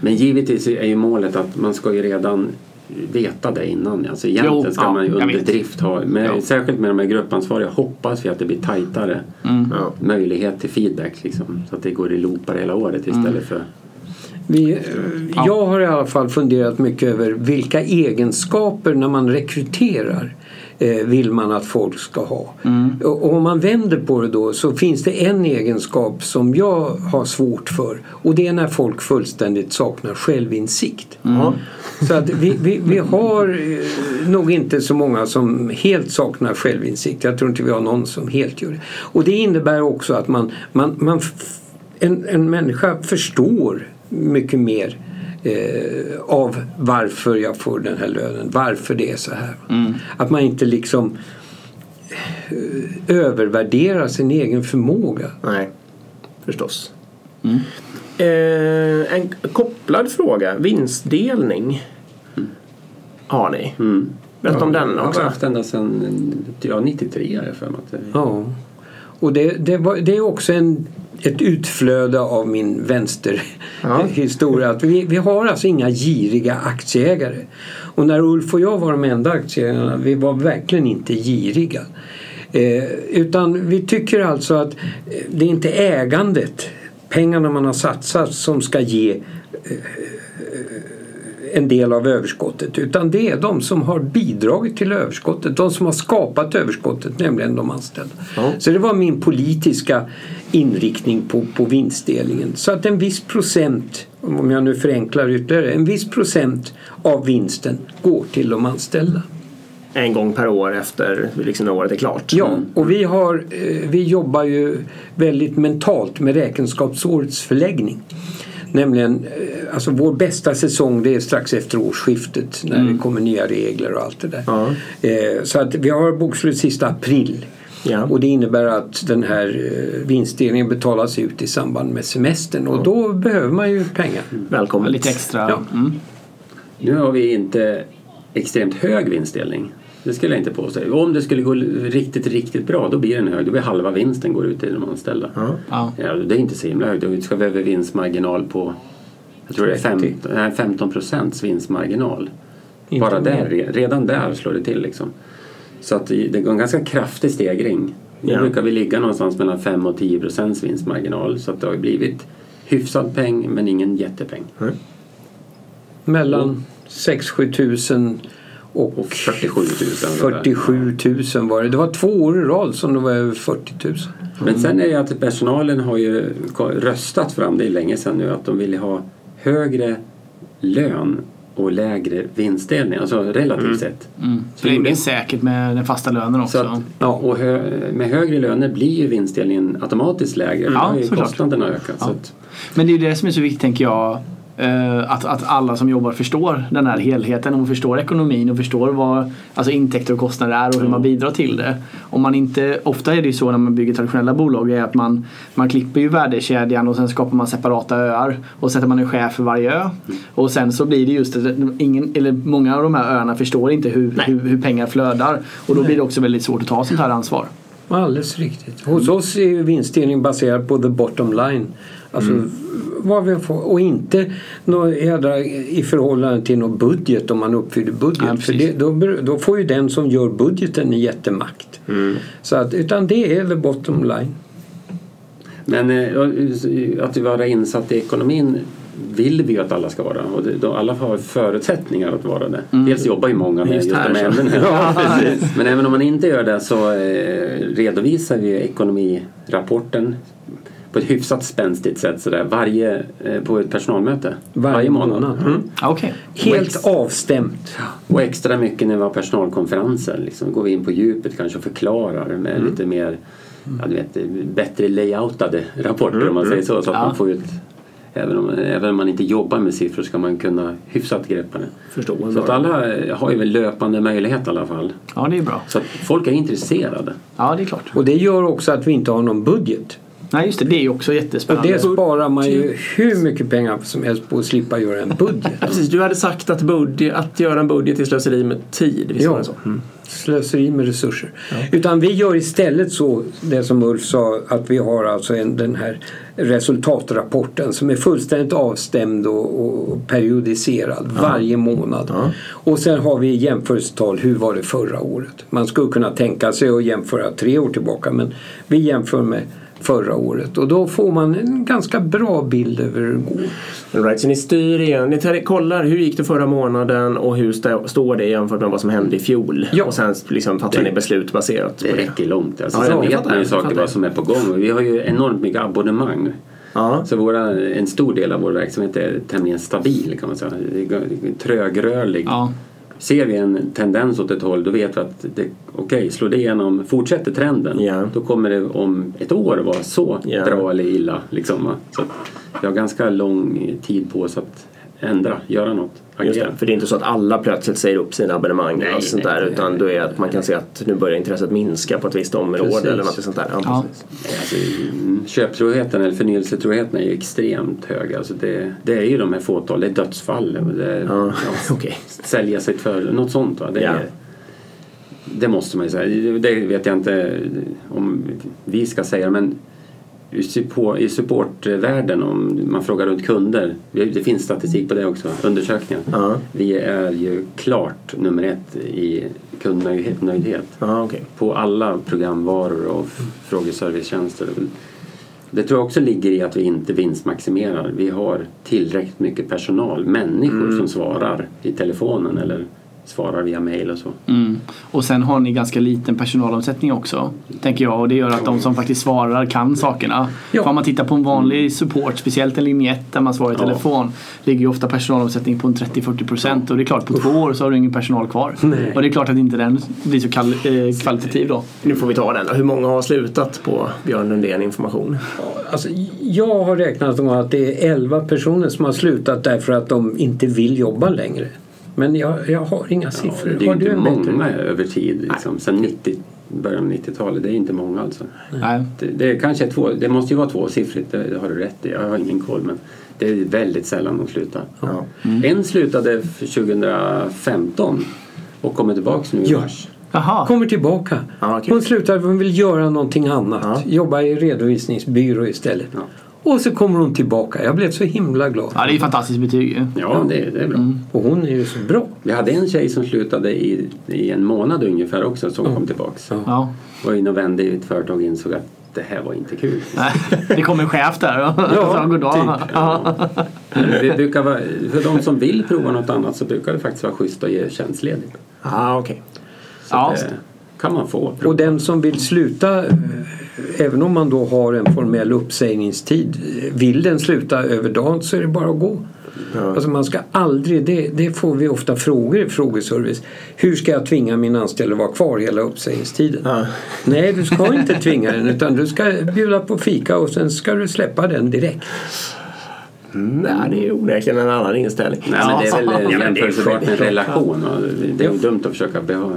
Men givetvis är ju målet att man ska ju redan veta det innan. Alltså egentligen Jo, ska ja, man ju under drift ha, med, särskilt med de här gruppansvariga hoppas vi att det blir tajtare Mm. Möjlighet till feedback liksom, så att det går i loopar hela året istället Mm. för Vi, eh, jag har i alla fall funderat mycket över vilka egenskaper när man rekryterar eh, vill man att folk ska ha. Och, och om man vänder på det då så finns det en egenskap som jag har svårt för och det är när folk fullständigt saknar självinsikt. Så att vi, vi, vi har eh, nog inte så många som helt saknar självinsikt. Jag tror inte vi har någon som helt gör det. Och det innebär också att man, man, man en, en människa förstår mycket mer eh, av varför jag får den här lönen, varför det är så här. Mm. Att man inte liksom eh, övervärderar sin egen förmåga. Nej, förstås. Mm. Eh, en kopplad fråga. Vinstdelning. Har ni? Mm. Berätta om den Jag har också. haft ända sedan ja, 93 har jag för mig. Ja. Och det, det, var, det är också en, ett utflöde av min Ja. vänsterhistoria. Att vi, vi har alltså inga giriga aktieägare. Och när Ulf och jag var de enda aktieägarna, vi var verkligen inte giriga. Eh, utan vi tycker alltså att eh, det är inte ägandet, pengarna man har satsat som ska ge eh, en del av överskottet utan det är de som har bidragit till överskottet, de som har skapat överskottet, nämligen de anställda. Ja. Så det var min politiska inriktning på, på vinstdelningen. Så att en viss procent, om jag nu förenklar ytterligare, en viss procent av vinsten går till de anställda. En gång per år efter liksom, när året är klart. Ja, och vi, har, eh, vi jobbar ju väldigt mentalt med räkenskapsårets förläggning. Nämligen, eh, alltså vår bästa säsong det är strax efter årsskiftet när det kommer nya regler och allt det där. Ja. Eh, Så att vi har bokslut sista april. Ja. Och det innebär att den här vinstdelningen betalas ut i samband med semestern och då behöver man ju pengar. Välkommen. Lite extra. Ja. Mm. Nu har vi inte extremt hög vinstdelning. Det skulle jag inte påstå. Om det skulle gå riktigt, riktigt bra då blir den hög. Då blir halva vinsten går ut till de anställda. Ja. Ja. Ja, det är inte så himla högt. Då ska vi över vinstmarginal på jag tror det är 30. 15, nej, 15 procents vinstmarginal. Inte Bara där, redan där slår det till liksom. Så att det går en ganska kraftig stegring. Nu Ja. brukar vi ligga någonstans mellan 5 och 10 procents vinstmarginal. Så att det har blivit hyfsad peng men ingen jättepeng. Mellan 6-7 tusen och, Och 47 000. 47 000 var det. Det var två år i rad som det var över 40 000. Men sen är det att personalen har ju röstat fram, det är länge sedan nu, att de vill ha högre lön och lägre vinstdelning, alltså relativt sett. Mm. Så det är mer säkert med den fasta lönen också. Så att, Ja. och hö, med högre löner blir ju vinstdelningen automatiskt lägre. för Ja, ju kostnaderna ökat. Så Ja. att, Men det är det som är så viktigt tänker jag. Eh, Att, att alla som jobbar förstår den här helheten och förstår ekonomin och förstår vad alltså intäkter och kostnader är och hur man bidrar till det. Om man inte, ofta är det ju så när man bygger traditionella bolag är att man, man klipper ju värdekedjan och sen skapar man separata öar och sätter man en chef för varje ö. Och sen så blir det just att ingen, eller många av de här öarna förstår inte hur, hur, hur pengar flödar och då blir det också väldigt svårt att ta sånt här ansvar. Alldeles riktigt. Hos oss är ju vinstdelning baserad på the bottom line. Alltså vad vi får, och inte jädra i förhållande till någon budget om man uppfyller budget. Ja, för det, då, då får ju den som gör budgeten en jättemakt. Så att, utan det är the bottom line. men eh, att vara insatt i ekonomin vill vi ju att alla ska vara och då alla har förutsättningar att vara det. Dels jobbar ju många med Just just, de ämnena. Ja. Men även om man inte gör det så eh, redovisar vi ekonomirapporten på ett hyfsat spänstigt sätt sådär, varje, eh, på ett personalmöte. Varje månad. Mm. Ja, Okej. Helt avstämt. Och extra mycket när vi har personalkonferenser. Liksom, går vi in på djupet kanske och förklarar med lite mer ja, du vet, bättre layoutade rapporter om man säger så. Så att Ja. man får ut, även, om, även om man inte jobbar med siffror ska man kunna hyfsat greppa det. Förstår Så att alla eh, har ju väl löpande möjlighet i alla fall. Ja, det är bra. Så att folk är intresserade. Ja, det är klart. Och det gör också att vi inte har någon budget. Nej, just det. Det är ju också Och jättespännande. det sparar man ju hur mycket pengar som helst på att slippa göra en budget. Ja, precis. Du hade sagt att, budget, att göra en budget är slöseri med tid. Visst Ja. så? Mm. Slöseri med resurser. Utan vi gör istället så, det som Ulf sa, att vi har alltså en, den här resultatrapporten som är fullständigt avstämd och, och periodiserad varje månad. Ja. Och sen har vi jämförelsetal, hur var det förra året? Man skulle kunna tänka sig att jämföra tre år tillbaka men vi jämför med förra året och då får man en ganska bra bild över hur det går. All right, så ni styr igen. Ni tar- kollar hur gick det förra månaden och hur stå, står det jämfört med vad som hände i fjol. Ja. Och sen liksom fattar Det- ni beslut baserat Det på det. räcker långt. Alltså, Ja, sen vet man ju saker vad som är på gång. Vi har ju enormt mycket abonnemang. Ja. Så våra, en stor del av vår verksamhet är tämligen stabil kan man säga. Det är Trögrörlig. Ja. Ser vi en tendens åt ett håll då vet vi att det, okej, slår det igenom, fortsätter trenden Ja. då kommer det om ett år vara så Ja. bra eller illa. Liksom, så vi har ganska lång tid på oss att ändra, göra något, Det, för det är inte så att alla plötsligt säger upp sina abonnemang Nej, och sånt nej, där nej, utan nej, då är att man kan se att nu börjar intresset minska på ett visst område Precis. eller något sånt där. Ja, Ja. Alltså, mm, köptroheten eller förnyelsetroheten är ju extremt hög. Alltså det, det är ju de här fåtal, det är dödsfall. och Det är, Ja, ja, okej. sälja sig för något sånt. Va? Det, Ja. är, det måste man ju säga. Det vet jag inte om vi ska säga men i support- i supportvärlden om man frågar runt kunder, det finns statistik på det också, undersökningar. Ja. Vi är ju klart nummer ett i kundnöjdhet Ja, okej. på alla programvaror och frågeservicetjänster. Det tror jag också ligger i att vi inte vinstmaximerar. Vi har tillräckligt mycket personal, människor som svarar i telefonen eller svarar via mail och så. Mm. Och sen har ni ganska liten personalomsättning också. Tänker jag. Och det gör att de som faktiskt svarar kan sakerna. Ja. För om man tittar på en vanlig support, speciellt en linje 1 där man svarar i Ja. telefon. Ligger ju ofta personalomsättning på en 30-40% och det är klart på två år så har du ingen personal kvar. Nej. Och det är klart att inte den blir så kall- eh, kvalitativ då. Nu får vi ta den. Hur många har slutat på Björn Lundén Information? Alltså, jag har räknat gång att det är 11 personer som har slutat därför att de inte vill jobba längre. Men jag, jag har inga siffror. det är har du inte många över tid, liksom. sen 90, början av 90-talet. Det är inte många alltså. Nej. Det, det, är kanske är två, det måste ju vara tvåsiffrigt, det, det har du rätt i. Jag har ingen koll men det är väldigt sällan de slutar. Ja. En slutade för 2015 och kommer tillbaks nu i Ja. mars. Jaha. Kommer tillbaka. Ja, okej. Hon slutar för hon vill göra någonting annat. Ja. Jobba i redovisningsbyrå istället. Ja. Och så kommer hon tillbaka. Jag blev så himla glad. Ja, det är fantastiskt betyg ju. Ja, det, det är bra. Och hon är ju så bra. Vi hade en tjej som slutade i, i en månad ungefär också som kom tillbaks. Ja. Ja. Var inne och vände i ett företag och insåg att det här var inte kul. Nej, Det kommer en chef där. Ja, Ja, god dag. typ. Ja. Brukar vara, för de som vill prova något annat så brukar det faktiskt vara schysst att ge tjänstledigt. Ah, okej. Så Ja. det kan man få. prova. Och den som vill sluta, eh, även om man då har en formell uppsägningstid, vill den sluta över dagen så är det bara att gå. Alltså man ska aldrig, det, det får vi ofta frågor i frågeservice. Hur ska jag tvinga min anställda att vara kvar hela uppsägningstiden? Ja. Nej, du ska inte tvinga den utan du ska bjuda på fika och sen ska du släppa den direkt. Mm, nej, det är onekligen en annan inställning. Nej, men det är väl Ja, men det är jämförbart med en relation. och Det är ju dumt att försöka behålla,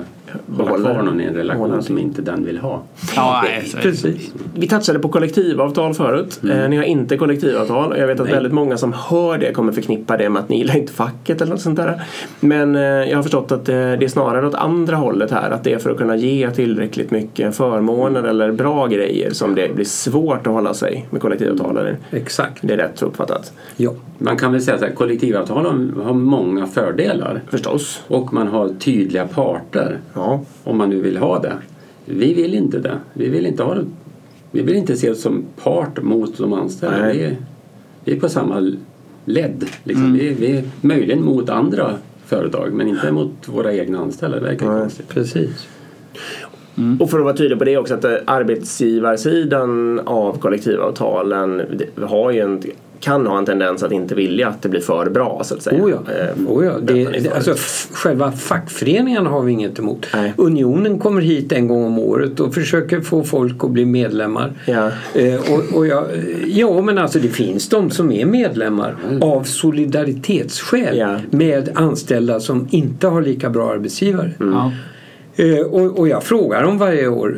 hålla kvar någon i en relation som inte den vill ha. Ja. Precis. Vi touchade på kollektivavtal förut. Eh, ni har inte kollektivavtal och jag vet att Nej. väldigt många som hör det kommer förknippa det med att ni gillar inte facket eller något sånt där. Men eh, jag har förstått att eh, det är snarare åt andra hållet här. Att det är för att kunna ge tillräckligt mycket förmåner eller bra grejer som det blir svårt att hålla sig med kollektivavtal. Eller? Exakt. Det är rätt uppfattat. Ja. Man kan väl säga att kollektivavtal har, har många fördelar. Förstås. Och man har tydliga parter. Ja. Om man nu vill ha det. Vi vill inte det. Vi vill inte ha det. Vi vill inte se oss som part mot de anställda. Vi är, vi är på samma ledd. Liksom. Vi, vi är möjligen mot andra företag men inte mot våra egna anställda. Det verkar Nej. konstigt. Precis. Och för att vara tydlig på det också att eh, arbetsgivarsidan av kollektivavtalen har ju en, kan ha en tendens att inte vilja att det blir för bra så att säga. Oh ja. Eh, Oh ja. Det, det, alltså, själva fackföreningarna har vi inget emot. Nej. Unionen kommer hit en gång om året och försöker få folk att bli medlemmar. Ja. Eh, och, och jag, ja men alltså det finns de som är medlemmar av solidaritetsskäl Ja. med anställda som inte har lika bra arbetsgivare. Ja. Eh, och, och jag frågar dem varje år.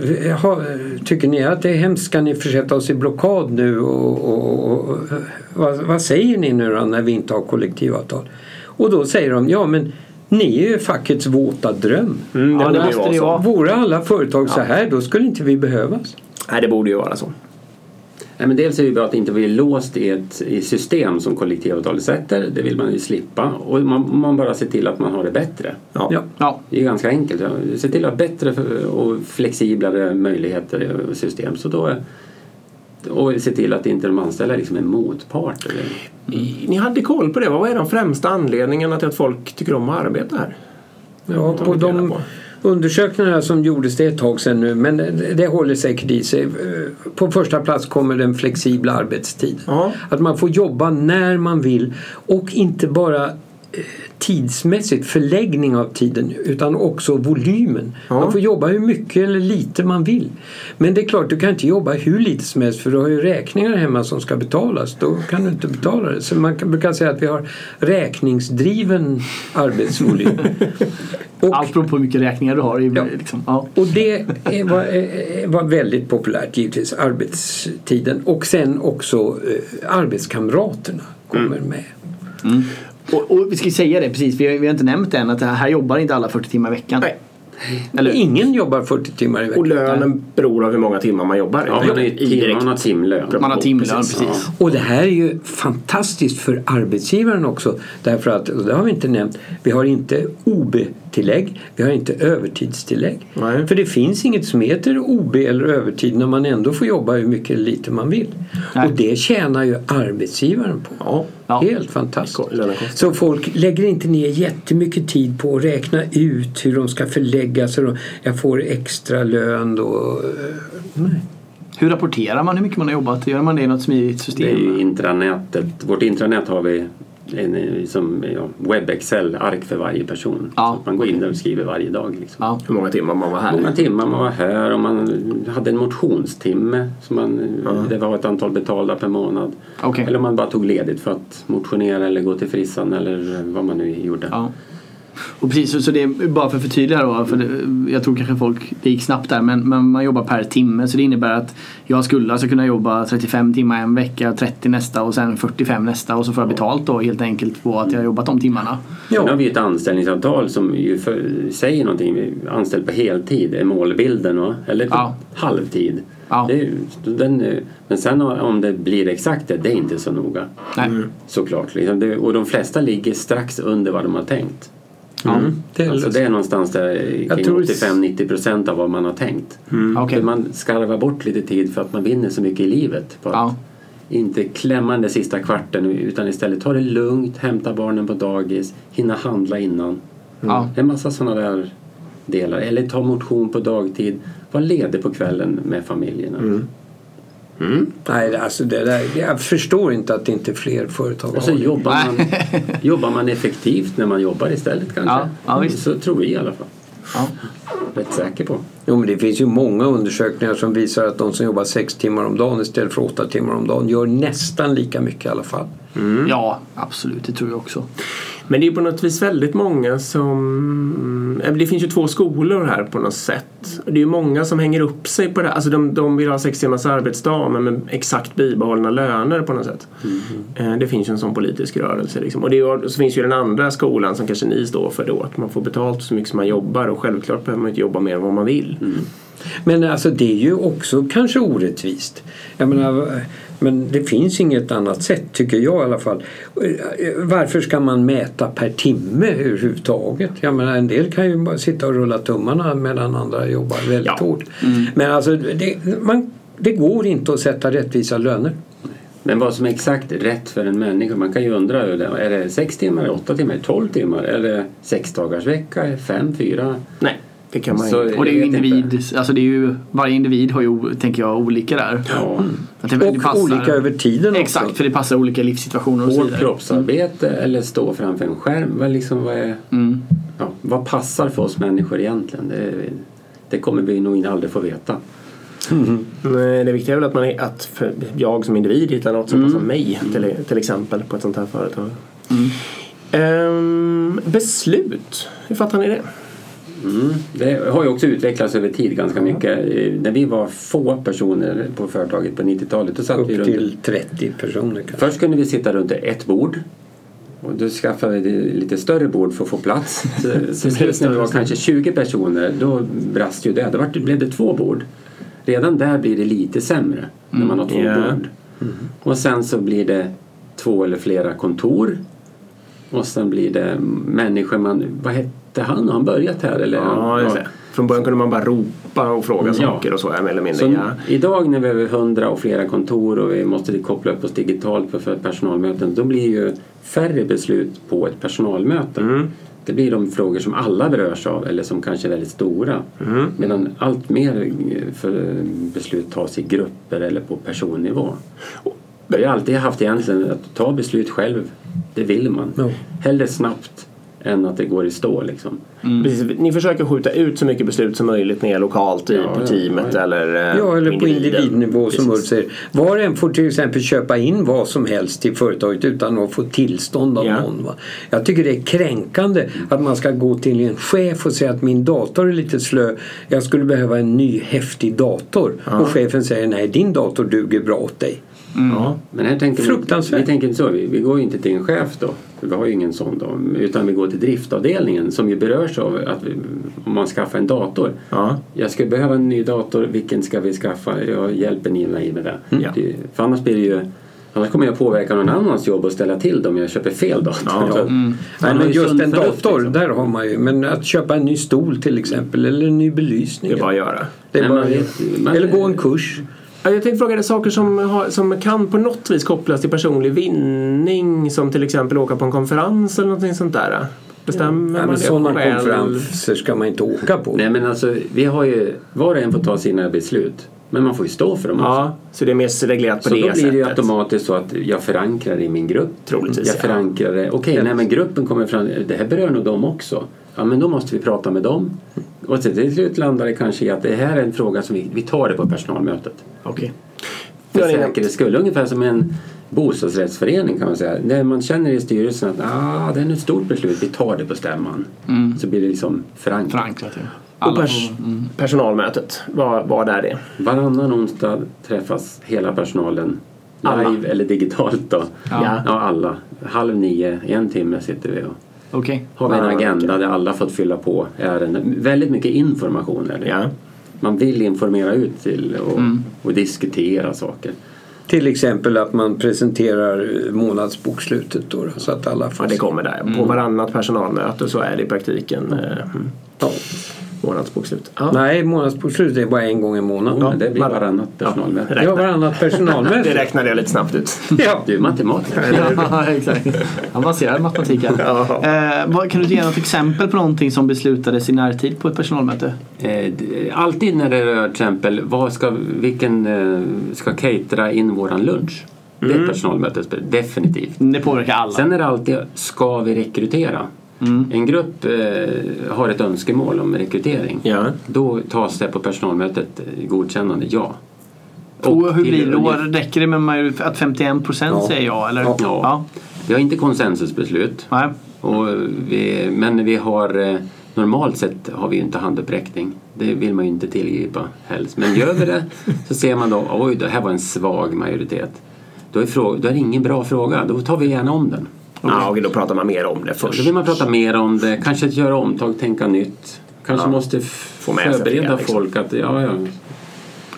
Tycker ni att det är hemskt? Ska ni försätta oss i blockad nu? Och, och, och, vad, vad säger ni nu då när vi inte har kollektivavtal? Och då säger de ja men ni är ju fackets våta dröm. Mm, Ja, det, det borde ju måste vara det så. Vore alla företag så här då skulle inte vi behövas. Nej, det borde ju vara så. Nej, men dels är det bra att inte bli låst i ett i system som kollektivavtalet sätter. Det vill man ju slippa. Och man, man bara ser till att man har det bättre. Ja. Ja. Det är ganska enkelt. Se till att ha bättre och flexiblare möjligheter och system. Så då, och se till att inte de anställda liksom är motparter. I- Ni hade koll på det. Vad är de främsta anledningarna till att folk tycker om att arbeta här? Ja, på de på. Undersökningarna som gjordes det är ett tag sedan nu men det- håller säkert i sig. På första plats kommer den flexibla arbetstid. Ja. Att man får jobba när man vill och inte bara tidsmässigt förläggning av tiden utan också volymen. Ja. Man får jobba hur mycket eller lite man vill. Men det är klart, du kan inte jobba hur lite som helst för du har ju räkningar hemma som ska betalas. Då kan du inte betala det. Så man brukar säga att vi har räkningsdriven arbetsvolym. Och Allt beror på hur mycket räkningar du har. I, Ja. liksom. ja. Och det var, var väldigt populärt givetvis, arbetstiden. Och sen också eh, arbetskamraterna kommer med. Och, och vi ska ju säga det precis, vi har, vi har inte nämnt än att det här, här jobbar inte alla 40 timmar i veckan. Nej. Eller, Ingen jobbar 40 timmar i Och veckan. lönen beror av hur många timmar man jobbar. Ja, man, tim, man har timlön. man har timlön Precis. precis. Och det här är ju fantastiskt för arbetsgivaren också. Därför att, och det har vi inte nämnt, vi har inte OB-tillägg, vi har inte övertidstillägg. Nej. För det finns inget som heter OB eller övertid när man ändå får jobba hur mycket eller lite man vill. Nej. Och det tjänar ju arbetsgivaren på. Ja. Ja. Helt fantastiskt. Så folk lägger inte ner jättemycket tid på att räkna ut hur de ska förlägga sig. Jag får extra lön då. Nej. Hur rapporterar man hur mycket man har jobbat? Gör man det i något smidigt Det system? är ju intranätet. Vårt intranät har vi en, eh, som ja, webb-excel-ark för varje person. Ja. Så att man går in där och skriver varje dag. Liksom. Ja. Hur många timmar man var här. Många timmar man var här och man hade en motionstimme. Som man, Det var ett antal betalda per månad. Okej. Eller om man bara tog ledigt för att motionera eller gå till frissan eller vad man nu gjorde. Ja. Och precis, så- det är bara för att förtydliga då, för det, jag tror kanske folk, det gick snabbt där, men, men man jobbar per timme så det innebär att jag skulle alltså kunna jobba 35 timmar en vecka, 30 nästa och sen 45 nästa och så får jag betalt då helt enkelt på att jag har jobbat de timmarna. Sen har vi ett anställningsavtal som ju för, säger någonting. Anställd på heltid är målbilden. va? Eller på Ja. halvtid. Ja. Det är, den, är- men sen om det blir exakt det, det är inte så noga. Nej. Såklart. Liksom det, och de flesta ligger strax under vad de har tänkt. Mm. Det är Alltså det är någonstans där kring tror- 85-90 procent av vad man har tänkt. Okej. För man skarvar bort lite tid för att man vinner så mycket i livet. På att Ja. inte klämma den sista kvarten utan istället ta det lugnt, hämta barnen på dagis, hinna handla innan. Ja. En massa sådana där delar. Eller ta motion på dagtid. Var ledig på kvällen med familjerna. Nej, alltså det där, jag förstår inte att inte fler företag Och så jobbar man, jobbar man effektivt när man jobbar istället kanske. Ja, ja, visst. Så tror vi i alla fall. Ja. Rätt säker på. Jo, men det finns ju många undersökningar som visar att de som jobbar sex timmar om dagen istället för åtta timmar om dagen gör nästan lika mycket i alla fall. ja, absolut, det tror jag också. Men det är på något vis väldigt många som... eh, Det finns ju två skolor här på något sätt. Det är ju många som hänger upp sig på det. Alltså de, de vill ha sex timmars arbetsdag men med exakt bibehållna löner på något sätt. Eh, Det finns ju en sån politisk rörelse. Liksom. Och det är, så finns ju den andra skolan som kanske ni står för då. Att man får betalt så mycket som man jobbar och självklart behöver man inte jobba mer än vad man vill. Men alltså det är ju också kanske orättvist. Jag menar, men det finns inget annat sätt tycker jag i alla fall. Varför ska man mäta per timme överhuvudtaget? Jag menar, en del kan ju bara sitta och rulla tummarna medan andra jobbar väldigt Ja. hårt. Men alltså det, man, det går inte att sätta rättvisa löner. Men vad som är exakt rätt för en människa, man kan ju undra det är det sex timmar, åtta timmar, tolv timmar? Är det sex dagars vecka, fem, fyra? Nej, det kan man Så-. Och det är ju individ, alltså det är ju, varje individ har ju, tänker jag, olika där. Ja. Att det, det Och passar- olika över tiden Exakt, också. för det passar olika livssituationer och så vidare. kroppsarbete eller stå framför en skärm? Vad, liksom, vad, är, Mm. ja, vad passar för oss människor egentligen? Det, det kommer vi nog aldrig få veta. Nej, det viktiga är väl att, man är, att jag som individ hittar något som passar mig till, till exempel på ett sånt här företag. Ehm, beslut, hur fattar ni det? Mm. Det har ju också utvecklats över tid ganska mycket. När vi var få personer på företaget på 90-talet då satt Upp vi runt till 30 personer kanske. Först kunde vi sitta runt ett bord. Och då skaffade vi lite större bord för att få plats. Så, slut när vi var kanske 20 personer, då brast ju det. Då det- blev det två bord. Redan där blir det lite sämre när man har två Ja. bord. Och sen så blir det två eller flera kontor. Och sen blir det människor man... Vad hette han? Har han börjat här? Eller? Ja, det. Från början kunde man bara ropa och fråga Ja. saker och så, ja, mer eller mindre. Så Ja. idag när vi har över 100 och flera kontor och vi måste koppla upp oss digitalt för, för personalmöten då blir ju färre beslut på ett personalmöte. Mm. Det blir de frågor som alla berörs av eller som kanske är väldigt stora. Mm. Medan allt mer eh, för beslut tas i grupper eller på personnivå. Jag har alltid haft egentligen att ta beslut själv. Det vill man. Ja. Hellre snabbt än att det går i stå liksom. Precis, ni försöker skjuta ut så mycket beslut som möjligt ner lokalt i, Ja, på ja, teamet ja. eller eh, Ja, eller på individnivå som Precis. Ulf säger. Var och en får till exempel köpa in vad som helst till företaget utan att få tillstånd av Ja. någon. Va? Jag tycker det är kränkande att man ska gå till en chef och säga att min dator är lite slö. Jag skulle behöva en ny häftig dator. Och chefen säger nej, din dator duger bra åt dig. Ja. Men här tänker Fruktansvärt. Vi, vi tänker inte så. Vi, vi går ju inte till en chef då. för Vi har ju ingen sån då. Utan vi går till driftavdelningen som ju berörs av att vi, om man skaffar en dator. Ja. Jag skulle behöva en ny dator. Vilken ska vi skaffa? Jag hjälper ni mig med det. Ja. det för annars blir det ju Annars kommer jag påverka någon annans jobb och ställa till det om jag köper fel dator. Ja. Så att Nej, men ju just en dator, liksom. där har man ju. Men att köpa en ny stol till exempel eller en ny belysning. Det är bara att göra. Det är Nej, bara- man man- eller gå en kurs. Ja, Jag tänkte fråga dig saker som, har, som kan på något vis kopplas till personlig vinning som till exempel åka på en konferens eller någonting sånt där. Bestämmer Nej, man men det sådana själv? konferenser ska man inte åka på. Nej men alltså vi har ju var och en får ta sina beslut. Men man får ju stå för dem också. Ja, så det är mer reglerat på Så det då blir sättet. det ju automatiskt så att jag förankrar det i min grupp. Troligtvis, Jag ja. förankrar det. Okej, nej men gruppen kommer fram. Det här berör nog dem också. Ja men då måste vi prata med dem. Och så till slut landar det kanske i att det här är en fråga som vi, vi tar det på personalmötet. Okej. För ni nämnt- säkerhets skull. Ungefär som en bostadsrättsförening kan man säga. När man känner i styrelsen att ah, det är ett stort beslut, vi tar det på stämman. Så blir det liksom förankrat. Förankrat ju. Och Alla pers- mm. personalmötet, vad, vad är det? Varannan onsdag träffas hela personalen Alla. live eller digitalt då. Ja. Ja, alla. Halv nio, en timme sitter vi och Okej. har vi en agenda där alla fått fylla på ärenden. Väldigt mycket information är det. Ja. Man vill informera ut till och, Mm. och diskutera saker. Till exempel att man presenterar månadsbokslutet då, så att alla får ja, det kommer där. På varannat personalmöte så är det i praktiken eh, mm, Ja. Månadsbokslut. Ja. Nej, månadsbokslut är bara en gång i månaden. Men det blir var- varannat personalmöte. Det var varannat Det personalmöte. räknade jag lite snabbt ut. ja. Du är matematiker. Ja, exakt. Avancerad matematik här. Eh, vad, kan du ge något exempel på någonting som beslutades i närtid på ett personalmöte? Eh, Alltid när det rör till exempel vad ska, vilken eh, ska catera in våran lunch. Det är ett personalmöte, definitivt. Det påverkar alla. Sen är det alltid, ska vi rekrytera? En grupp eh, har ett önskemål om rekrytering. Ja. Då tas det på personalmötet eh, godkännande, ja. och hur blir det då? ungefär- Räcker det med att 51 procent Ja. säger ja? Eller? Ja. Ja. Vi har inte konsensusbeslut. Nej. Och vi, men vi har eh, normalt sett har vi ju inte handuppräckning. Det vill man ju inte tillgripa helst. Men gör vi det så ser man då oj det här var en svag majoritet. Då är, fråga, då är det ingen bra fråga. Då tar vi gärna om den. Ja, okej, då pratar man mer om det Då först. vill man prata mer om det, kanske göra omtag, tänka nytt. Kanske Ja. måste Få med förbereda fler, liksom. folk att ja, ja.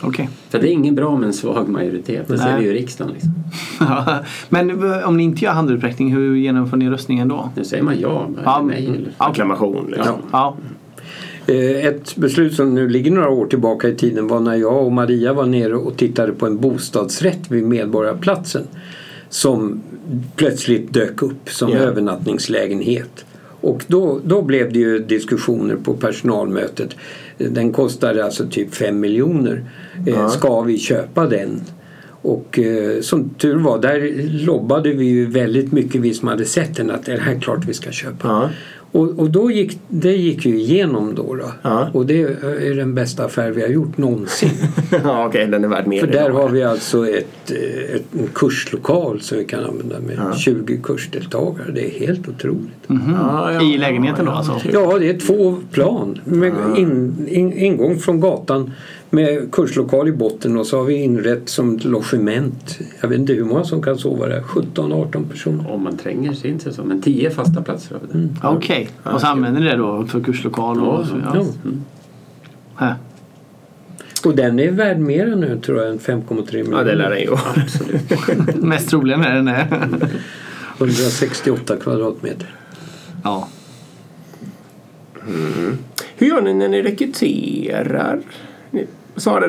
Okej. För det är ingen bra med en svag majoritet. Det ser Nej. vi ju i riksdagen. Liksom. Men eh, om ni inte gör handuppräckning, hur genomför ni röstningen då? Nu säger man ja, Ja, nej. mm. Eller. Ja. Acklamation liksom. Ja. Eh, Ett beslut som nu ligger några år tillbaka i tiden var när jag och Maria var nere och tittade på en bostadsrätt vid Medborgarplatsen som plötsligt dök upp som Ja. övernattningslägenhet. Och då, då blev det ju diskussioner på personalmötet. Den kostade alltså typ 5 miljoner. Eh, Ja. Ska vi köpa den? Och eh, som tur var, där lobbade vi ju väldigt mycket vi som hade sett den att det här är klart vi ska köpa. Ja. Och, och då gick, det gick ju igenom då. då. Ja. Och det är den bästa affär vi har gjort någonsin. ja, okej, den är värd mer För där har vi alltså ett, eh, ett, en kurslokal som vi kan använda med 20 kursdeltagare. Det är helt otroligt. Ja, ja, I lägenheten då alltså? Ja, det är två plan med in, in, ingång från gatan med kurslokal i botten och så har vi inrett som ett logement. Jag vet inte hur många som kan sova där. 17-18 personer. Om man tränger sig inte så. Men tio fasta platser har vi där. Okej. Och så använder ni det då för kurslokal? Och Ja, så, Ja. Här. Och den är värd mer nu tror jag än 5,3 miljoner. Ja, det lär den ju. Mest troligen är den det. 168 kvadratmeter. Ja. Hur gör ni när ni rekryterar?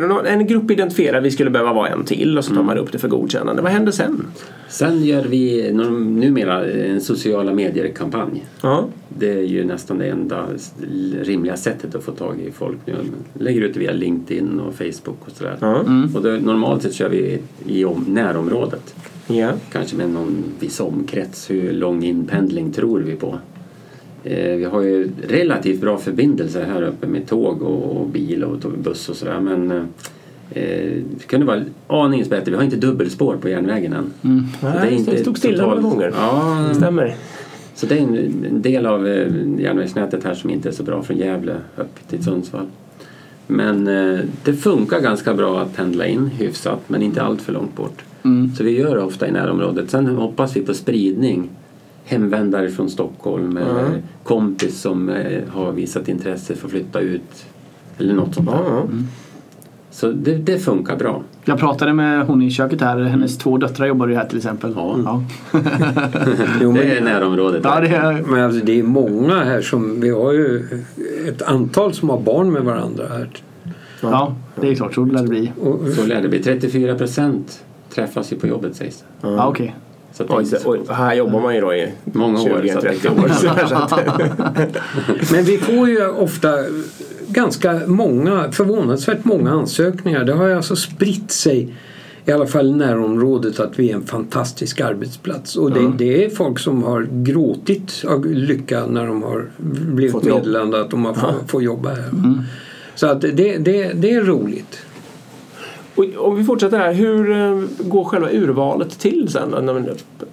Någon- en grupp identifierar vi skulle behöva vara en till och så tar man upp det för godkännande. Vad händer sen? Sen gör vi numera en sociala medier-kampanj. Ja. Det är ju nästan det enda rimliga sättet att få tag i folk nu. Lägger ut via LinkedIn och Facebook och sådär. Ja. Och då, normalt sett kör vi i om, närområdet. ja. Kanske med någon viss omkrets. Hur lång inpendling tror vi på? Eh, vi har ju relativt bra förbindelser här uppe med tåg och, bil och buss och sådär men eh, det kunde vara aningen bättre. Vi har inte dubbelspår på järnvägen än. Så Nej, det stod stilla några gånger. Ja, Det stämmer. så det är en, del av eh, järnvägsnätet här som inte är så bra från Gävle upp till Sundsvall. Men eh, det funkar ganska bra att pendla in hyfsat men inte allt för långt bort. Så vi gör det ofta i närområdet. Sen hoppas vi på spridning. Hemvändare från Stockholm eller kompis som eh, har visat intresse för att flytta ut. Eller något sånt där. Ja, ja. Så det, det funkar bra. Jag pratade med hon i köket här. Hennes två döttrar jobbar ju här till exempel. Ja. Ja. Jo, Det är närområdet. Ja, det är, men alltså, det är många här som, vi har ju ett antal som har barn med varandra här. ja, det är klart. Så lär det bli. Så lär det bli. 34 procent träffas ju på jobbet sägs det. Ja, okej. Så Oj, så- oj, här jobbar man ju då i Många år, 20, så att det 30 kan- år. Så här, så att, Men vi får ju ofta ganska många, förvånansvärt många ansökningar. Det har ju alltså spritt sig i alla fall i närområdet att vi är en fantastisk arbetsplats. Och det, det är folk som har gråtit av lycka när de har blivit meddelande att de har fått får jobba här. Så att det, det, det är roligt. Och om vi fortsätter här, hur eh, går själva urvalet till sen?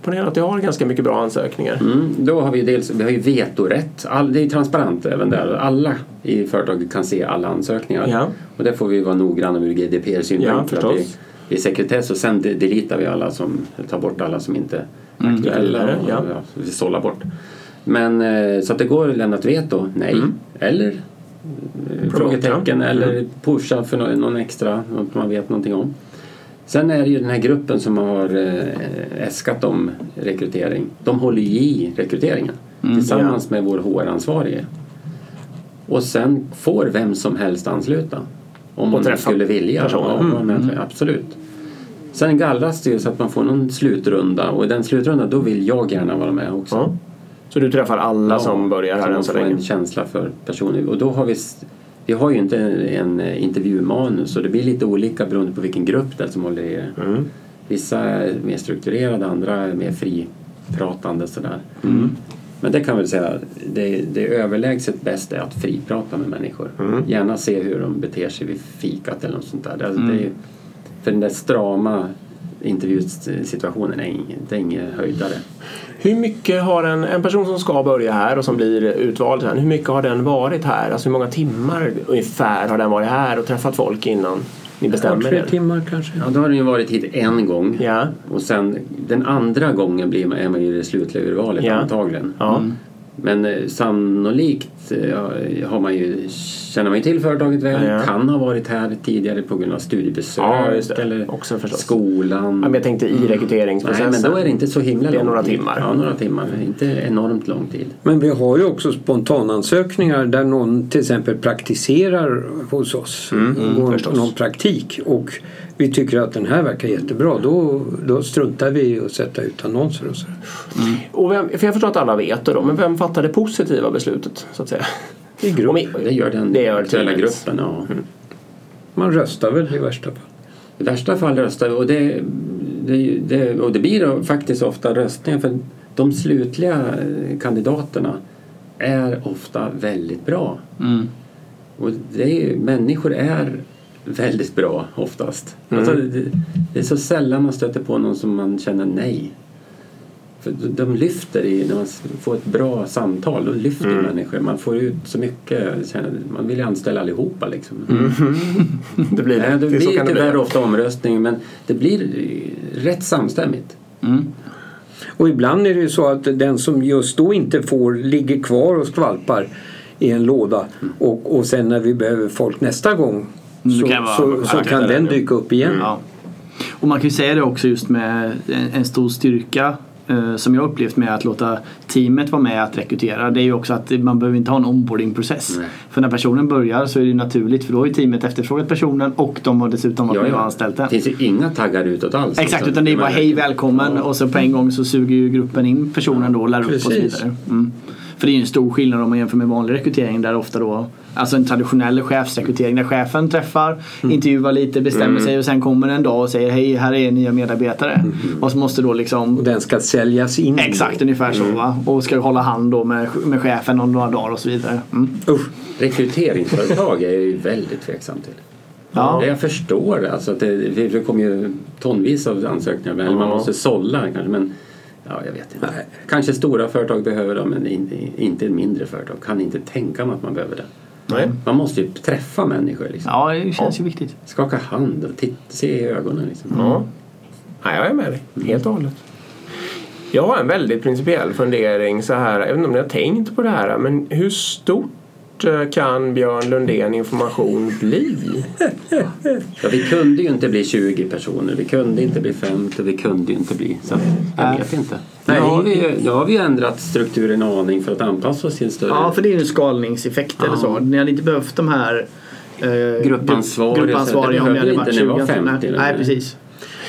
Ponera att jag har ganska mycket bra ansökningar. Mm, då har vi dels vi har ju vetorätt. All, det är transparent även där. Alla i företaget kan se alla ansökningar. Ja. Och det får vi vara noggranna ur Ja, GDPR-synpunkt. för att vi, vi är sekretess och sen de- deletar vi alla som tar bort alla som inte är aktuella. vidare, och, ja. ja, vi sållar bort. Men eh, så att det går att lämna ett veto, nej. Eller eh, Promota. Frågetecken eller pusha för nå- någon extra, något man vet någonting om. Sen är det ju den här gruppen som har eh, äskat om rekrytering. De håller ju i rekryteringen tillsammans med vår HR-ansvarige. Och sen får vem som helst ansluta. Om man skulle vilja. Ja, vara med, Absolut. Sen gallras det ju så att man får någon slutrunda och i den slutrundan då vill jag gärna vara med också. Så du träffar alla Ja, som börjar här än så länge? en känsla för personen. Och då har vi, vi har ju inte en, eh, intervjumanus så det blir lite olika beroende på vilken grupp det är som håller i det. Mm. Vissa är mer strukturerade, andra är mer fripratande sådär. Mm. Men det kan väl säga, det, det överlägset bästa är att friprata med människor. Mm. Gärna se hur de beter sig vid fikat eller något sånt där. Det, det är, ju- för den där strama intervjusituationen är ingen, det är ingen höjdare. Hur mycket har en, en person som ska börja här och som blir utvald sen, hur mycket har den varit här? Alltså hur många timmar ungefär har den varit här och träffat folk innan ni bestämmer tre er? timmar kanske. Ja, då har den ju varit hit en gång. Ja. Och sen den andra gången blir man, är man ju i det slutliga urvalet Ja. antagligen. Ja. Men eh, sannolikt eh, har man ju, känner man ju till företaget väl, Ja. kan ha varit här tidigare på grund av studiebesök Ja, eller Också förstås. skolan. Ja, men jag tänkte i Nej, rekryteringsprocessen. men då är det inte så himla Det är lång några tid. timmar. Ja, några timmar. Inte enormt lång tid. Men vi har ju också spontanansökningar där någon till exempel praktiserar hos oss. går förstås. någon praktik och vi tycker att den här verkar jättebra. Då, då struntar vi i att sätta ut annonser och så. Och vem, för jag förstår att alla vet det då, men vem fattar det positiva beslutet så att säga? I grupp. I- Det gör den Det gör aktuella gruppen. Ja. Man röstar väl i värsta fall. I värsta fall röstar vi och det, det, det, och det blir faktiskt ofta röstningar för de slutliga eh, kandidaterna är ofta väldigt bra. Mm. Och det är, människor är väldigt bra oftast. Alltså, det, det är så sällan man stöter på någon som man känner nej. För de- lyfter i, när man får ett bra samtal, då lyfter människor. Man får ut så mycket, man vill ju anställa allihopa liksom. Det blir, Nej, det det blir det tyvärr ofta omröstning men det blir rätt samstämmigt. Mm. Och ibland är det ju så att den som just då inte får ligger kvar och skvalpar i en låda och, och sen när vi behöver folk nästa gång Mm, så, det kan så, så ja, kan den dyka upp igen. Ja. Och man kan ju säga det också just med en, stor styrka eh, som jag upplevt med att låta teamet vara med att rekrytera det är ju också att man behöver inte ha en onboardingprocess. För när personen börjar så är det naturligt för då har ju teamet efterfrågat personen och de har dessutom varit Ja, med och ja. anställt den. Det finns ju inga taggar utåt alls. Exakt, liksom. utan det är bara hej välkommen och så på en gång så suger ju gruppen in personen då och lär upp och så Precis. vidare. Mm. För det är ju en stor skillnad om man jämför med vanlig rekrytering där ofta då Alltså en traditionell chefsrekrytering där chefen träffar, Mm. intervjuar lite, bestämmer sig och sen kommer en dag och säger hej här är nya medarbetare. Mm. Och så måste då liksom Och den ska säljas in. Exakt, ungefär Mm. så va. Och ska hålla hand då med, med chefen om några dagar och så vidare. Mm. Usch. Rekryteringsföretag är jag ju väldigt tveksam till. Ja. Jag förstår alltså det, det kommer ju tonvis av ansökningar eller man Ja. måste sålla kanske men ja, jag vet inte. Nej. Kanske stora företag behöver det men inte, mindre företag. Kan inte tänka mig att man behöver det. Nej. Man måste ju träffa människor liksom. ja, det känns ju viktigt. Skaka hand och titta, se i ögonen liksom. Ja. Nej, jag är med dig. Helt och hållet. Jag har en väldigt principiell fundering så här. Jag vet inte om ni har tänkt på det här. Men hur stort eh, kan Björn Lundén information bli? Ja, vi kunde ju inte bli 20 personer, vi kunde inte bli 50, vi kunde ju inte bli... Så jag Nej. vet inte. Nu har, vi, nu har vi ändrat strukturen en aning för att anpassa oss till en större... Ja, för det är ju en skalningseffekt eller så. Ni hade inte behövt de här eh, Gruppansvariga, gruppansvariga om ni hade varit inte 20. när vi var 50 nej, nej, precis.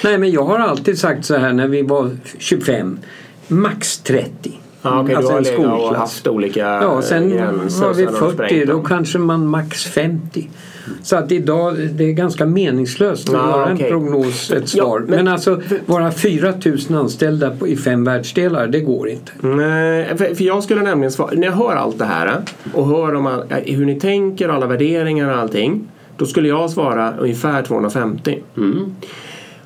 Nej men jag har alltid sagt så här när vi var 25. Max 30. Ja, okej, Alltså en skolklass. haft olika Ja, sen gränser var vi sen har du 40 sprängt då kanske man max 50. Så att idag det är ganska meningslöst att Ja, göra okej. en prognos, ett Ja, svar. men- men, alltså vara 4000 anställda på, i fem världsdelar, det går inte. Nej, för, för jag skulle nämligen svara, när jag hör allt det här och hör om all, eh, hur ni tänker, alla värderingar och allting. Då skulle jag svara ungefär 250. Mm.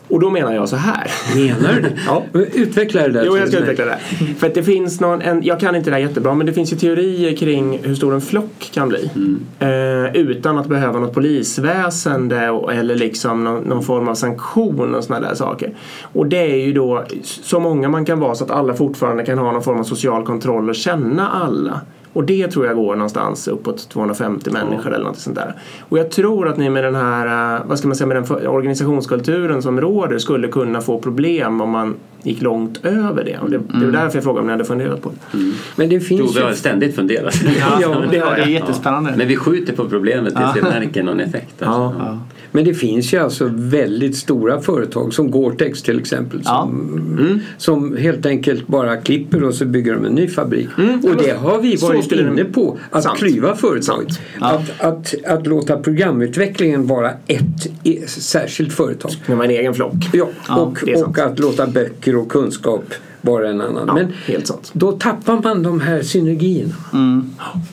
Och då menar jag så här. Menar du? Ja. Utveckla det där Jo, jag ska utveckla det. För att det finns någon, en, jag kan inte det här jättebra, men det finns ju teorier kring hur stor en flock kan bli. Eh, utan att behöva något polisväsende och, eller liksom någon, någon form av sanktion och sådana där saker. Och det är ju då så många man kan vara så att alla fortfarande kan ha någon form av social kontroll och känna alla. Och det tror jag går någonstans uppåt 250 människor eller något sånt där. Och jag tror att ni med den här, eh, vad ska man säga, med den organisationskulturen som råder skulle kunna få problem om man gick långt över det. Och det, det är därför jag frågar om ni hade funderat på det. Men det Jo, finns vi har ju... ständigt funderat. Ja, det, det är jättespännande. Men vi skjuter på problemet tills vi märker någon effekt. Alltså. Ja. Men det finns ju alltså väldigt stora företag som Gore-Tex till exempel. Ja. Som, som helt enkelt bara klipper och så bygger de en ny fabrik. Och det har vi varit inne på. Att Sant. klyva företaget. Sant. Att, att, att låta programutvecklingen vara ett särskilt företag. När man är en egen flock. Ja, Ja, och, och att låta böcker och kunskap vara en annan. Ja, Men helt sant. då tappar man de här synergierna.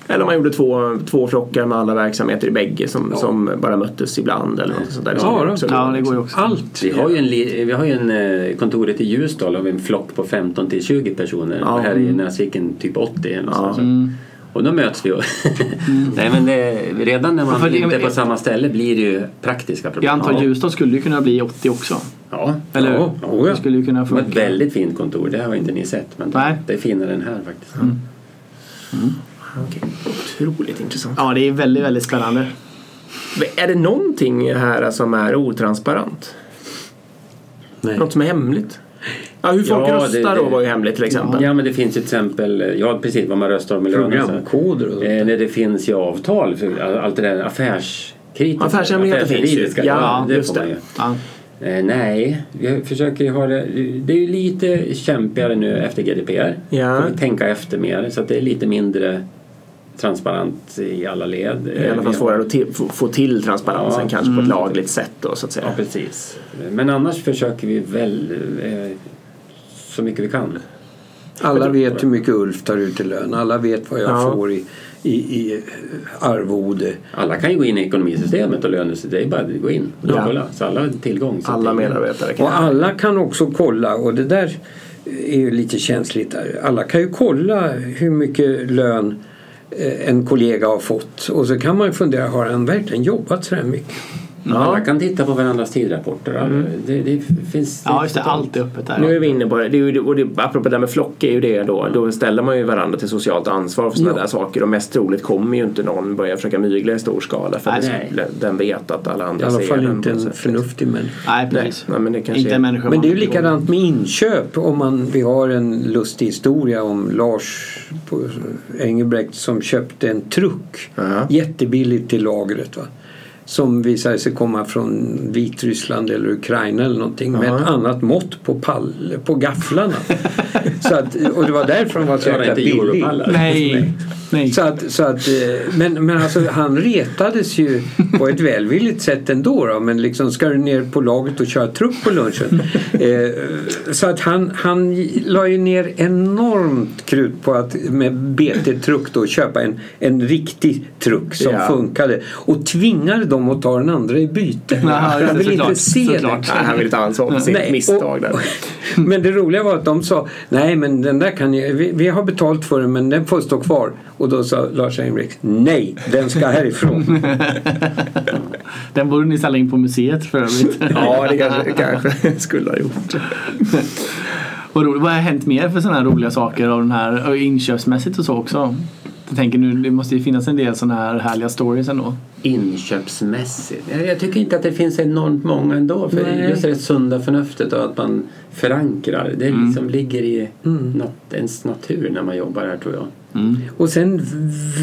Eller om man gjorde två, två flockar med alla verksamheter i bägge som, som bara möttes ibland eller något sånt där. Det Ja, gå, Ja, det går ju också. Allt. Vi har ju, en, vi har ju en eh, kontoret i Ljusdal har vi en flock på 15 till 20 personer. Ja. Och här i Näsviken typ 80 eller Ja. ja. Och då möts vi och Nej men det, redan när man det- inte är på samma ställe blir det ju praktiska problem. Jag antar Ljusdal skulle ju kunna bli 80 också. Ja. Eller hur? Ja, oh ja. Det skulle ju kunna Det var ett funka. väldigt fint kontor, det har inte ni sett. Men Nej. det är finare än här faktiskt. Okej. Otroligt intressant. Ja, det är väldigt, väldigt spännande. Är det någonting här som är otransparent? Nej. Något som är hemligt? Ja, hur folk Ja, det- röstar det- då var ju hemligt till exempel. Ja men det finns ju till exempel, ja precis vad man röstar om i Programkoder och sånt. Eh, det finns ju avtal, för allt det där affärskritiska. Affärshemligheter finns ju. affärsjuridiska, Ja, det just får man det. ju. Ja. Eh, nej, vi försöker ju ha det. Det är ju lite kämpigare nu efter GDPR. Ja. Får vi tänka efter mer så att det är lite mindre transparent i alla led. I alla fall svårare att få, till transparensen Ja. kanske på ett lagligt sätt då så att säga. Ja, precis. Men annars försöker vi väl eh, så mycket vi kan. Alla vet hur mycket Ulf tar ut i lön. Alla vet vad jag Ja. får i, i, i arvode. Alla kan ju gå in i ekonomisystemet och lönesystemet. Det är bara att gå in och Ja. kolla. Så alla har tillgång. Så Alla medarbetare kan Och alla kan också kolla och det där är ju lite känsligt. Där. Alla kan ju kolla hur mycket lön eh, en kollega har fått och så kan man fundera, har han verkligen jobbat så här mycket? Alla kan titta på varandras tidrapporter. Mm. Det, det finns... Ja, just det. Allt är öppet där. Nu är vi inne på det. det, är ju, och det apropå det där med flock är ju det då. Då ställer man ju varandra till socialt ansvar för sådana Ja. där saker. Och mest troligt kommer ju inte någon börja försöka mygla i stor skala. För Nej, det, nej. den vet att alla I andra alla ser fall den inte på en något sätt. förnuftig människa. Nej, precis. nej, men det kanske Inte är- en människa Men det är ju likadant med inköp. Om man, vi har en lustig historia om Lars Engelbrekt som köpte en truck Ja. jättebilligt till lagret. Va? Som visade sig komma från Vitryssland eller Ukraina eller någonting med Ja. ett annat mått på, pall, på gafflarna. så att, och det var därför de var så jäkla inte billig. europallar. Nej. Nej. Så att, så att, eh, men, men alltså, han retades ju på ett välvilligt sätt ändå. Då, men liksom, ska du ner på laget och köra truck på lunchen? Eh, så att han, han la ju ner enormt krut på att med BT-truck då köpa en, en riktig truck som Ja. funkade och tvingade dem att ta den andra i byte. Det, han vill inte se Såklart. det. Nej, han vill ta ansvar för sitt Nej, misstag där. Men det roliga var att de sa nej men den där kan ni, vi, vi har betalt för den men den får stå kvar. Och då sa Lars Engbrekt nej den ska härifrån. Den borde ni ställa in på museet för övrigt. Ja, det kanske, kanske skulle ha gjort. Vad, roligt. Vad har hänt mer för sådana här roliga saker av den här och inköpsmässigt och så också? Jag tänker nu, det måste ju finnas en del sådana här härliga stories ändå. Inköpsmässigt? Jag, jag tycker inte att det finns enormt många ändå. För Nej. just det sunda förnuftet och att man förankrar. Det Mm. liksom ligger i Mm. nat- ens natur när man jobbar här tror jag. Och sen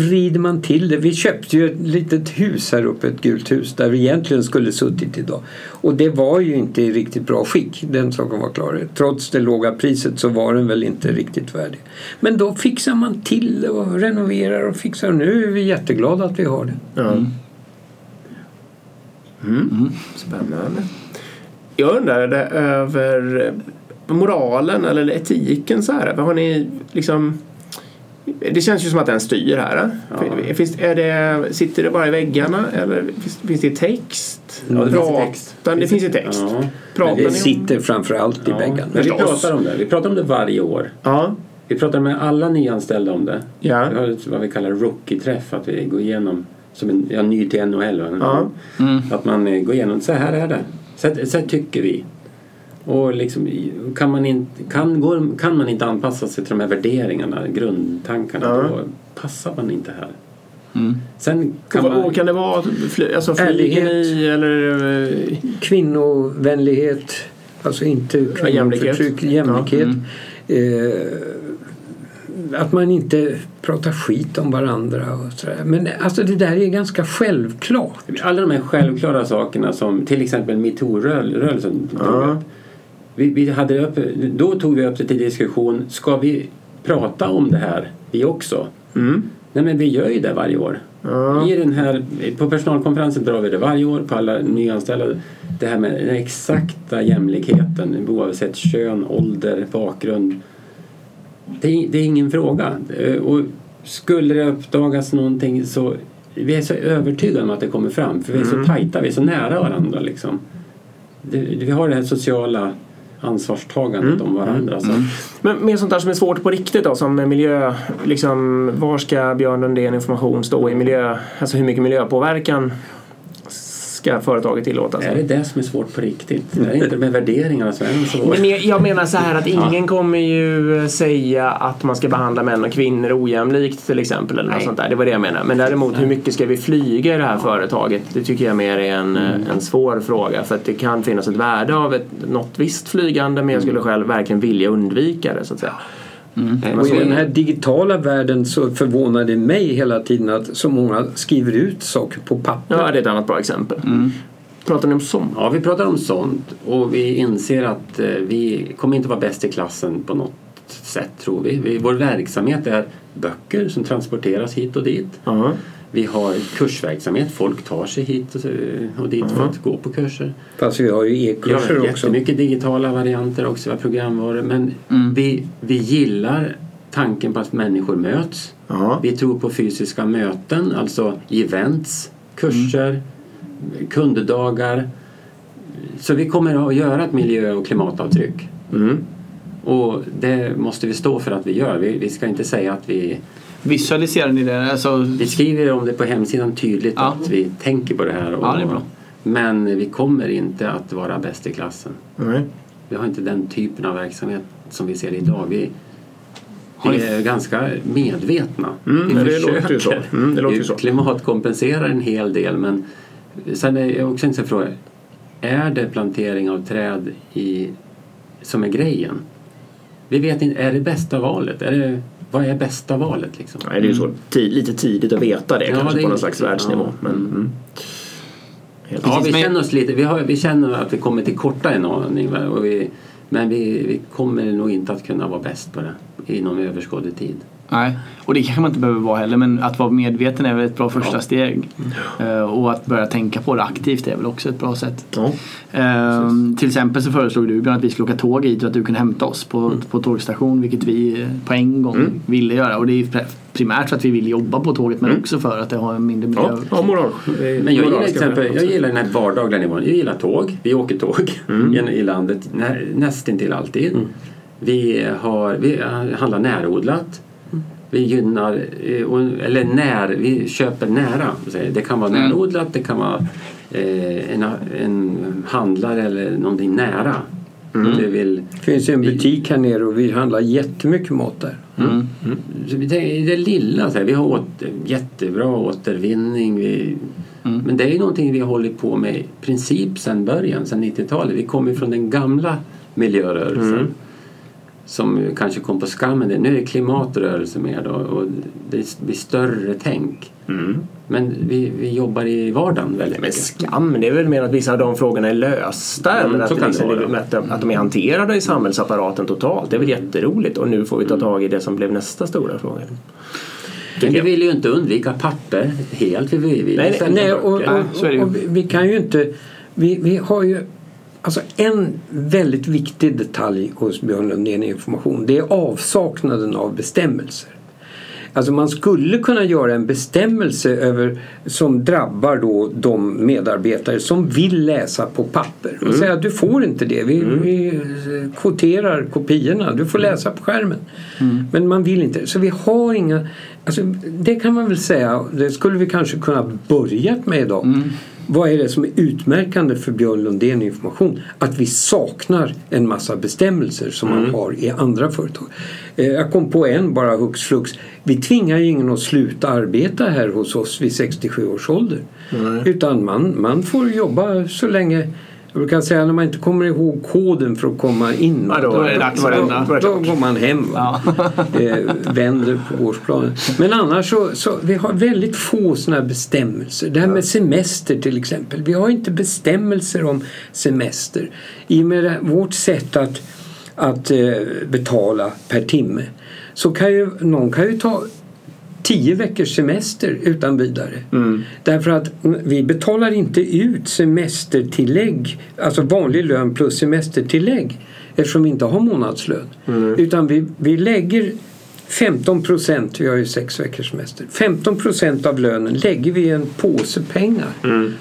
vrider man till det. Vi köpte ju ett litet hus här uppe, ett gult hus där vi egentligen skulle suttit idag. Och det var ju inte i riktigt bra skick, den saken var klar. Trots det låga priset så var den väl inte riktigt värdig. Men då fixar man till det och renoverar och fixar. Nu är vi jätteglada att vi har det. Ja. Mm. Spännande. Jag undrade över moralen eller etiken så här. Har ni liksom det känns ju som att den styr här. Ja. Finns, är det, sitter det bara i väggarna eller finns, finns det text? Ja, det finns text. Det finns i text. Ja. Pratar Det om... sitter framför allt i Ja. väggarna. Men vi pratar om det. Vi pratar om det varje år. Ja. Vi pratar med alla nyanställda om det. Ja. Vi har vad vi kallar rookie-träff. Att vi går igenom, som en, ja, ny till NHL. Ja. Mm. Att man går igenom, så här är det. Så, så här tycker vi. Och liksom, kan, man inte, kan, går, kan man inte anpassa sig till de här värderingarna, grundtankarna, Ja. då passar man inte här. Mm. Sen kan Kan, man... man... kan det vara fly, alltså flyger ni eller eh, Kvinnovänlighet, alltså inte kvinnoförtryck, jämlikhet. Ja, Eh, att man inte pratar skit om varandra och sådär. Men alltså det där är ganska självklart. Alla de här självklara sakerna som till exempel metoo-rörelsen Ja. Vi, vi hade upp, då tog vi upp det till diskussion. Ska vi prata om det här vi också? mm. Nej men vi gör ju det varje år. Ja. I den här, på personalkonferensen drar vi det varje år på alla nyanställda. Det här med den exakta jämlikheten oavsett kön, ålder, bakgrund. Det är, det är ingen fråga. Och skulle det uppdagas någonting så vi är så övertygade om att det kommer fram för vi är så tajta, vi är så nära varandra liksom. Det, vi har det här sociala ansvarstagandet om varandra. Så. Men mer sånt där som är svårt på riktigt då som miljö, liksom var ska Björn Lundén information stå i miljö, alltså hur mycket miljöpåverkan ska företaget tillåta? Är det det som är svårt på riktigt? Det är inte med värderingarna som är svårt. Men jag- jag menar så här att ingen kommer ju säga att man ska behandla män och kvinnor ojämlikt till exempel. Eller något sånt där. Det var det jag menade. Men däremot hur mycket ska vi flyga i det här företaget? Det tycker jag mer är en, en svår fråga. För att det kan finnas ett värde av ett, något visst flygande men jag skulle själv verkligen vilja undvika det så att säga. Nej, Och i den här digitala världen så förvånar det mig hela tiden att så många skriver ut saker på papper. Ja, det är ett annat bra exempel. Pratar ni om sånt? Ja, vi pratar om sånt och vi inser att eh, vi kommer inte vara bäst i klassen på något sätt tror vi. vi. Vår verksamhet är böcker som transporteras hit och dit. Ja. Vi har kursverksamhet, folk tar sig hit och, dit för att gå på kurser. Fast vi har ju Vi har e-kurser också. jättemycket digitala varianter också, vi har programvaror. Men vi, vi gillar tanken på att människor möts. Ja. Vi tror på fysiska möten, alltså events, kurser, kunddagar. Så vi kommer att göra ett miljö och klimatavtryck. Mm. Och det måste vi stå för att vi gör. Vi, vi ska inte säga att vi... Visualiserar ni det? Alltså, Vi skriver om det på hemsidan tydligt Ja. att vi tänker på det här. Och Ja, det är bra. Men vi kommer inte att vara bäst i klassen. Nej. Vi har inte den typen av verksamhet som vi ser idag. Vi, vi är ganska medvetna. Mm, vi men det låter ju så. Mm, det låter ju vi så. klimatkompenserar en hel del men sen är jag också en fråga. Är det plantering av träd i, som är grejen? Vi vet inte, är det bästa valet? Är det, vad är bästa valet liksom? Nej, det är ju så ti- lite tidigt att veta det Ja, kanske det på någon slags världsnivå. ja. Men, Mm. mm. Ja, vi men- känner oss lite, vi, har, vi känner att vi kommer till korta en aning. Och vi, men vi, vi kommer nog inte att kunna vara bäst på det inom överskådlig tid. Nej, och det kanske man inte behöver vara heller men att vara medveten är väl ett bra första Ja. steg. Eh, och att börja tänka på det aktivt är väl också ett bra sätt. Ja. Ehm, till exempel så föreslog du Björn att vi skulle åka tåg hit och att du kunde hämta oss på, på tågstation vilket vi eh, på en gång Mm. ville göra. Och det är primärt för att vi vill jobba på tåget men Mm. också för att det har en mindre miljö. Ja, ja, moral. Men jag gillar exempel, jag gillar den här vardagliga nivån. Jag gillar tåg. Vi åker tåg Mm. i, landet nä, nästintill alltid. Vi, har, vi eh, handlar närodlat. Mm. Vi gynnar, eh, eller när, vi köper nära. Det kan vara Mm. närodlat, det kan vara eh, en, en handlare eller någonting nära. Mm. Det vill, finns en butik här nere och vi handlar jättemycket mat där. Mm. så vi tänker, det lilla, så här, vi har åter, jättebra återvinning. Vi, Mm. Men det är ju någonting vi har hållit på med i princip sedan början, sedan 90-talet. Vi kommer från den gamla miljörörelsen. Mm. Som kanske kom på skam. men Nu är det klimatrörelse mer då och det blir större tänk. Mm. Men vi, vi jobbar i vardagen väldigt Men mycket. skam, det är väl mer att vissa av de frågorna är lösta Mm, eller att, det liksom, det att, att de är hanterade i samhällsapparaten totalt. Det är väl jätteroligt och nu får vi ta tag i det som blev nästa stora fråga. Men vi vill ju inte undvika papper helt. Vi vill, vi Nej, Nej, och, och, och vi- vi kan ju inte... Vi, vi har ju... Alltså en väldigt viktig detalj hos Björn Lundén Information det är avsaknaden av bestämmelser. Alltså man skulle kunna göra en bestämmelse över, som drabbar då de medarbetare som vill läsa på papper. Och säga att du får inte det. Vi, vi eh, kvoterar kopiorna. Du får läsa på skärmen. Men man vill inte. Så vi har inga... Alltså det kan man väl säga. Det skulle vi kanske kunna börjat med idag. Vad är det som är utmärkande för Björn Lundén Information? Att vi saknar en massa bestämmelser som man har i andra företag. Eh, Jag kom på en bara hux flux. Vi tvingar ju ingen att sluta arbeta här hos oss vid 67 års ålder. Utan man, man får jobba så länge jag brukar säga när man inte kommer ihåg koden för att komma in. Ja, då att lämna. då, då går man hem. Eh, vänder på gårdsplanen. Men annars så, så vi har väldigt få sådana bestämmelser. Det här med semester till exempel. Vi har inte bestämmelser om semester. I och med vårt sätt att, att eh, betala per timme så kan ju någon kan ju ta tio veckors semester utan vidare. Därför att vi betalar inte ut semestertillägg, alltså vanlig lön plus semestertillägg eftersom vi inte har månadslön. Utan vi, vi lägger 15 procent, vi har ju sex veckors semester, 15 procent av lönen lägger vi i en påse pengar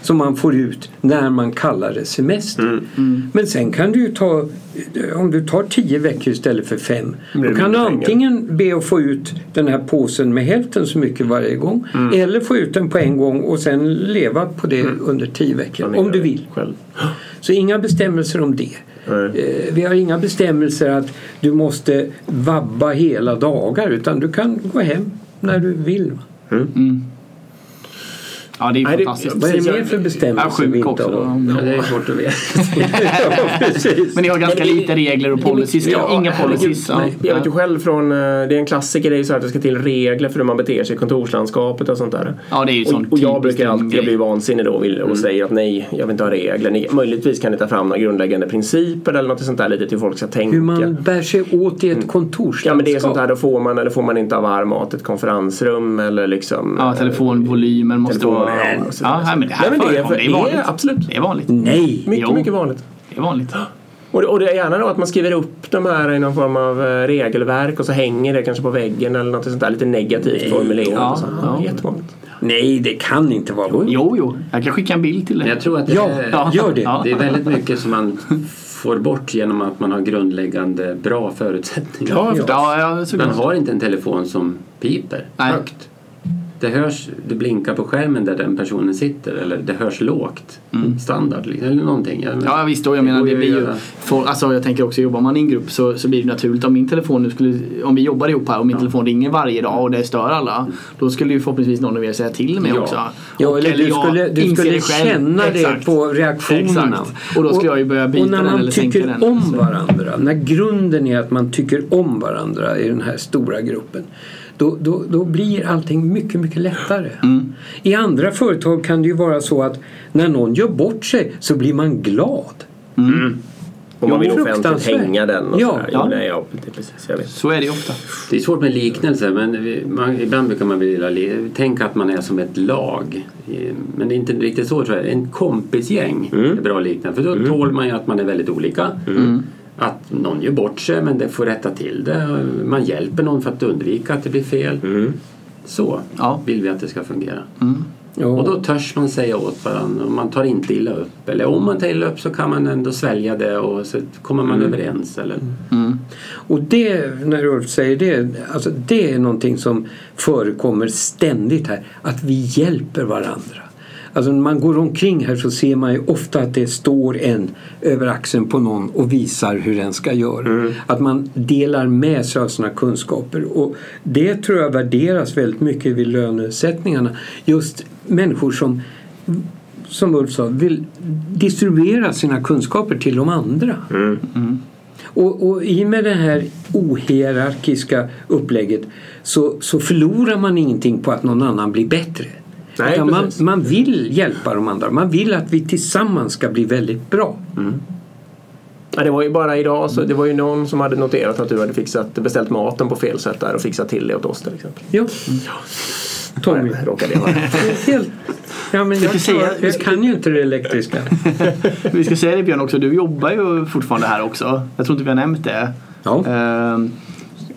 som man får ut när man kallar det semester. Men sen kan du ju ta, om du tar 10 veckor istället för 5, blir då kan du antingen be att få ut den här påsen med hälften så mycket varje gång eller få ut den på en gång och sen leva på det under 10 veckor om du vill. Själv. Så inga bestämmelser om det. Nej. Eh, Vi har inga bestämmelser att du måste vabba hela dagar utan du kan gå hem när du vill. va? Ja, det är Nej, fantastiskt. Vad är det mer jag- för Ja, bestämmelser vi sjuk inte också. har? Ja, det är svårt att veta. ja. Men ni har ganska Men lite regler och policies. Ja, Inga policies. Ja. Jag vet ju själv från, eh, det är en klassiker, det är ju så att det ska till regler för hur man beter sig i kontorslandskapet och sånt där. Ja, det är ju Och, sånt och jag typiskt brukar alltid, jag blir vansinnig då och vill- och säger att nej, jag vill inte ha regler. Ni, möjligtvis kan ni ta fram några grundläggande principer eller något sånt där lite till folk ska tänka. Hur man bär sig åt i ett kontorslandskap. Ja men det är sånt här, då får man eller får man inte ha varm mat i ett konferensrum eller liksom Ja, eh, telefonvolymen måste telefon- vara... ja, och så vidare. Ja, nej, men det här Nej, men det är-. Det är det är vanligt. absolut. Det är vanligt. Nej! Mycket, Jo. mycket vanligt. Det är vanligt. Och det, och det är gärna då att man skriver upp de här i någon form av eh, regelverk och så hänger det kanske på väggen eller något sånt där lite negativt formulerat. Ja, så. ja. Jättevanligt. Nej, det kan inte vara vanligt. Jo, jo. Jag kan skicka en bild till dig. Jag tror att det, Ja, är, Ja. gör det. Ja. det är väldigt mycket som man får bort genom att man har grundläggande bra förutsättningar. Ja, Ja, ja, Man har inte en telefon som piper Nej. högt. Det hörs, det blinkar på skärmen där den personen sitter eller det hörs lågt. Standard liksom, eller någonting. Jag- Mm. Ja visst, och jag menar det blir ju, för, alltså jag tänker också jobbar man i en grupp så, så blir det naturligt om min telefon nu skulle, om vi jobbar ihop här och min telefon ringer varje dag och det stör alla. Då skulle ju förhoppningsvis någon av er säga till mig Ja. också. Ja, Och- eller du skulle, du skulle det känna det på reaktionerna. Exakt. Och då skulle jag ju börja byta och när den man eller sänka tycker den. om varandra, när grunden är att man tycker om varandra i den här stora gruppen då, då, då blir allting mycket, mycket lättare. Mm. I andra företag kan det ju vara så att när någon gör bort sig så blir man glad. Och man vill offentligt hänga den och Ja, sådär. ja. Ja, nej, ja, det är precis. Jag vet. Så är det ju ofta. Det är svårt med liknelser men vi, man, ibland brukar man vilja tänka att man är som ett lag. Men det är inte riktigt så tror jag. En kompisgäng är bra liknande för då tål man ju att man är väldigt olika. Att någon gör bort sig men det får rätta till det. Man hjälper någon för att undvika att det blir fel. Så Ja. vill vi att det ska fungera. Ja. Och då törs man säga åt varandra och man tar inte illa upp. Eller om man tar illa upp så kan man ändå svälja det och så kommer man överens. Eller? Och det, när Ulf säger det, alltså det är någonting som förekommer ständigt här. Att vi hjälper varandra. Alltså när man går omkring här så ser man ju ofta att det står en över axeln på någon och visar hur den ska göra. Att man delar med sig av sina kunskaper. Och det tror jag värderas väldigt mycket vid lönesättningarna. Just människor som som Ulf sa, vill distribuera sina kunskaper till de andra. Och, och i och med det här ohierarkiska upplägget så, så förlorar man ingenting på att någon annan blir bättre. Nej, Utan man, man vill hjälpa de andra. Man vill att vi tillsammans ska bli väldigt bra. Ja, det var ju bara idag, så det var ju någon som hade noterat att du hade fixat, beställt maten på fel sätt där och fixat till det åt oss till exempel. Ja. Tommy. Där råkade jag vara. Helt, ja, men jag, ska säga- jag kan ju inte det elektriska. Vi ska säga det Björn också, du jobbar ju fortfarande här också. Jag tror inte vi har nämnt det. Ja. Ehm,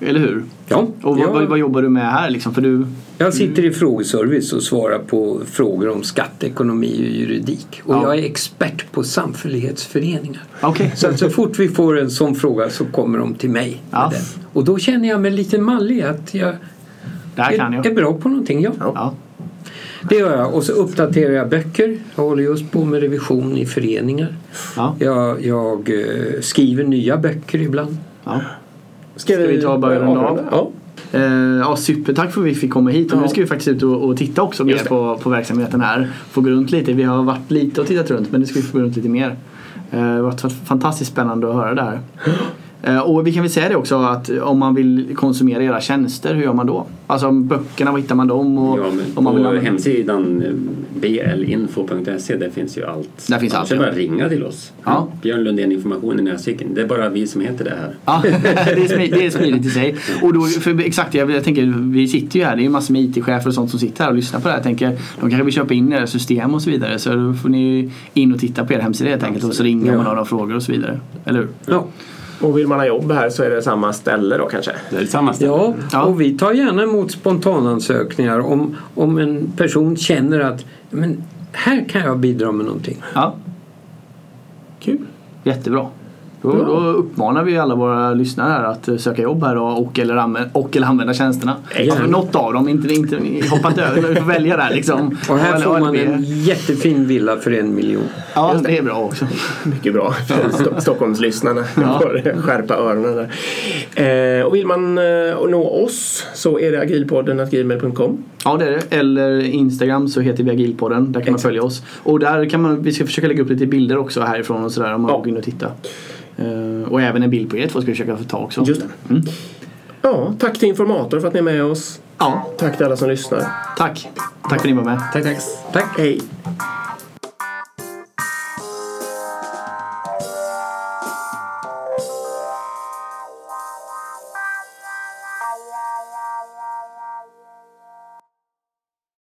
eller hur? Ja, Och vad, jag- vad, vad jobbar du med här liksom? För du, Jag sitter i frågeservice och svarar på frågor om skatteekonomi och juridik. Och Ja. jag är expert på samfällighetsföreningar. Okej. Så att så fort vi får en sån fråga så kommer de till mig. Ja. Och då känner jag mig lite mallig att jag det här kan är, är jag. bra på någonting. Ja. Ja. Det gör jag. Och så uppdaterar jag böcker. Jag håller just på med revision i föreningar. Ja. Jag, jag eh, skriver nya böcker ibland. Ja. Ska vi ta och börja runda av? Ja. Eh, ja, supertack för att vi fick komma hit och nu ska vi faktiskt ut och, och titta också mer på, på verksamheten här. Få gå runt lite. Vi har varit lite och tittat runt men nu ska vi få gå runt lite mer. Eh, det har varit fantastiskt spännande att höra det här. Eh, och vi kan väl säga det också att om man vill konsumera era tjänster, hur gör man då? Alltså böckerna, var hittar man dem? Och, Ja, om man vill på använda- hemsidan eh, blinfo.se där finns ju allt. Där finns allt, är det ja. bara ringa till oss. Ja. Björn Lundén Information i Näsviken. Det är bara vi som heter det här. Ja, det är, smidigt, det är smidigt i sig. Och då, för exakt, jag, jag tänker, vi sitter ju här, det är ju massor med IT-chefer och sånt som sitter här och lyssnar på det här. Jag tänker, de kanske vill köpa in era system och så vidare. Så då får ni in och titta på er hemsida helt enkelt och så ringer man Ja. och har några frågor och så vidare. Eller hur? Ja. Och vill man ha jobb här så är det samma ställe då kanske? Det är samma ställe. Ja, Ja. och vi tar gärna emot spontanansökningar om, om en person känner att men här kan jag bidra med någonting. Ja, Kul. jättebra. Då, då uppmanar vi alla våra lyssnare här att eh, söka jobb här och, och, eller, använda, och eller använda tjänsterna. Alltså, något av dem, inte, inte, hoppa inte över, vi får välja där liksom. Och här får man en jättefin villa för en miljon. Ja, det är bra också. Mycket bra. Sto- Stockholmslyssnarna får skärpa öronen där. Eh, och vill man eh, nå oss så är det agilpodden gmail.com. Ja det är det. Eller Instagram så heter vi Agilpodden. Där kan man följa oss. Och där kan man, vi ska försöka lägga upp lite bilder också härifrån och sådär om man Ja. går in och tittar. Eh, och även en bild på er två ska vi försöka få ta också. Just det. Mm. Ja, tack till Informator för att ni är med oss. Ja, Tack till alla som lyssnar. tack. Tack för att ni var med. Tack, tack. Tack! Hej!